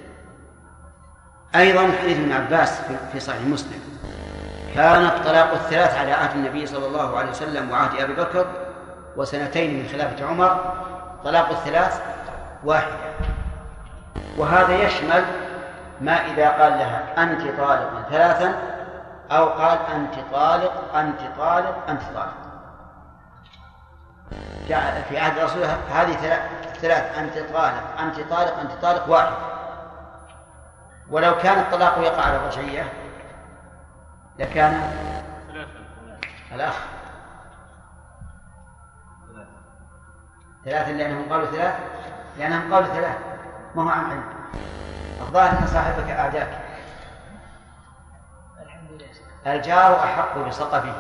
أيضا حديث ابن عباس في صحيح مسلم. كان الطلاق الثلاث على عهد النبي صلى الله عليه وسلم وعهد أبي بكر وسنتين من خلافة عمر. طلاق الثلاث واحدة. وهذا يشمل ما إذا قال لها أنت طالق ثلاثا أو قال أنت طالق أنت طالق أنت طالق. في عهد الرسول هذه ثلاث أنت طالق أنت طالق أنت طالق واحد. ولو كان الطلاق يقع على الرجعية لكان الأخ ثلاثة. لأنهم قالوا ثلاث لأنهم قالوا ثلاث ما هو عن علم. الظاهر أن صاحبك أعداك. الجار أحق بسقفه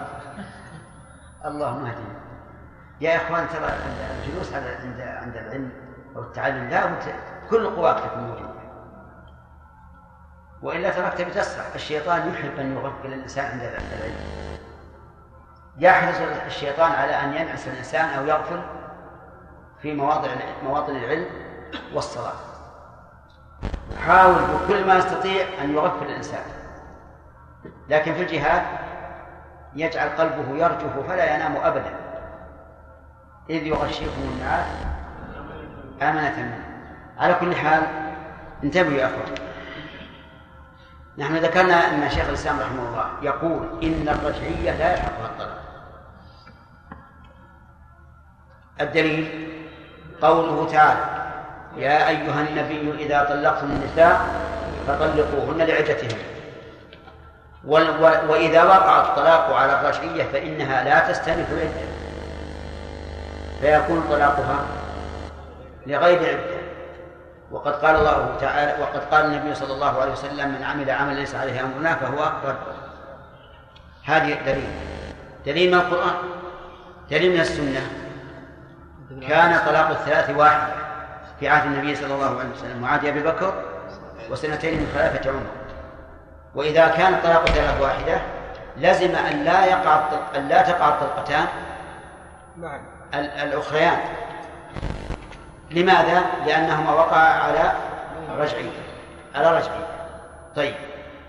اللهم اهدنا يا إخوان ترى الجلوس عند عند العلم أو التعلم لا كل قواك تكون موجودة. وإلا تركت بتسرح الشيطان يحب أن يغفل الإنسان عند العلم يحرص الشيطان على أن ينعس الإنسان أو يغفل في مواضع مواطن العلم والصلاة. حاول بكل ما يستطيع أن يغفل الإنسان. لكن في الجهاد يجعل قلبه يرجف فلا ينام أبدا. إذ يغشيكم النعاس أمنة منه. على كل حال انتبهوا يا أخوان. نحن ذكرنا أن شيخ الإسلام رحمه الله يقول إن الرجعية لا يلحقها الطلاق الدليل قوله تعالى يا أيها النبي إذا طلقتم النساء فطلقوهن لعدتهن. وإذا وقع الطلاق على الرجعية فإنها لا تستأنف العدة. فيكون طلاقها لغير عدة وقد قال الله تعالى وقد قال النبي صلى الله عليه وسلم من عمل عملا ليس عليه أمرنا فهو رد. هذه دليل. دليل من القرآن. دليل من السنة. كان طلاق الثلاث واحد في عهد النبي صلى الله عليه وسلم وعهد أبي بكر وسنتين من خلافة عمر. وإذا كان طلاق الثلاث واحدة لزم أن لا يقع أن لا تقع الطلقتان نعم. الأخريان. لماذا؟ لأنهما وقعا على رجعية على رجعية طيب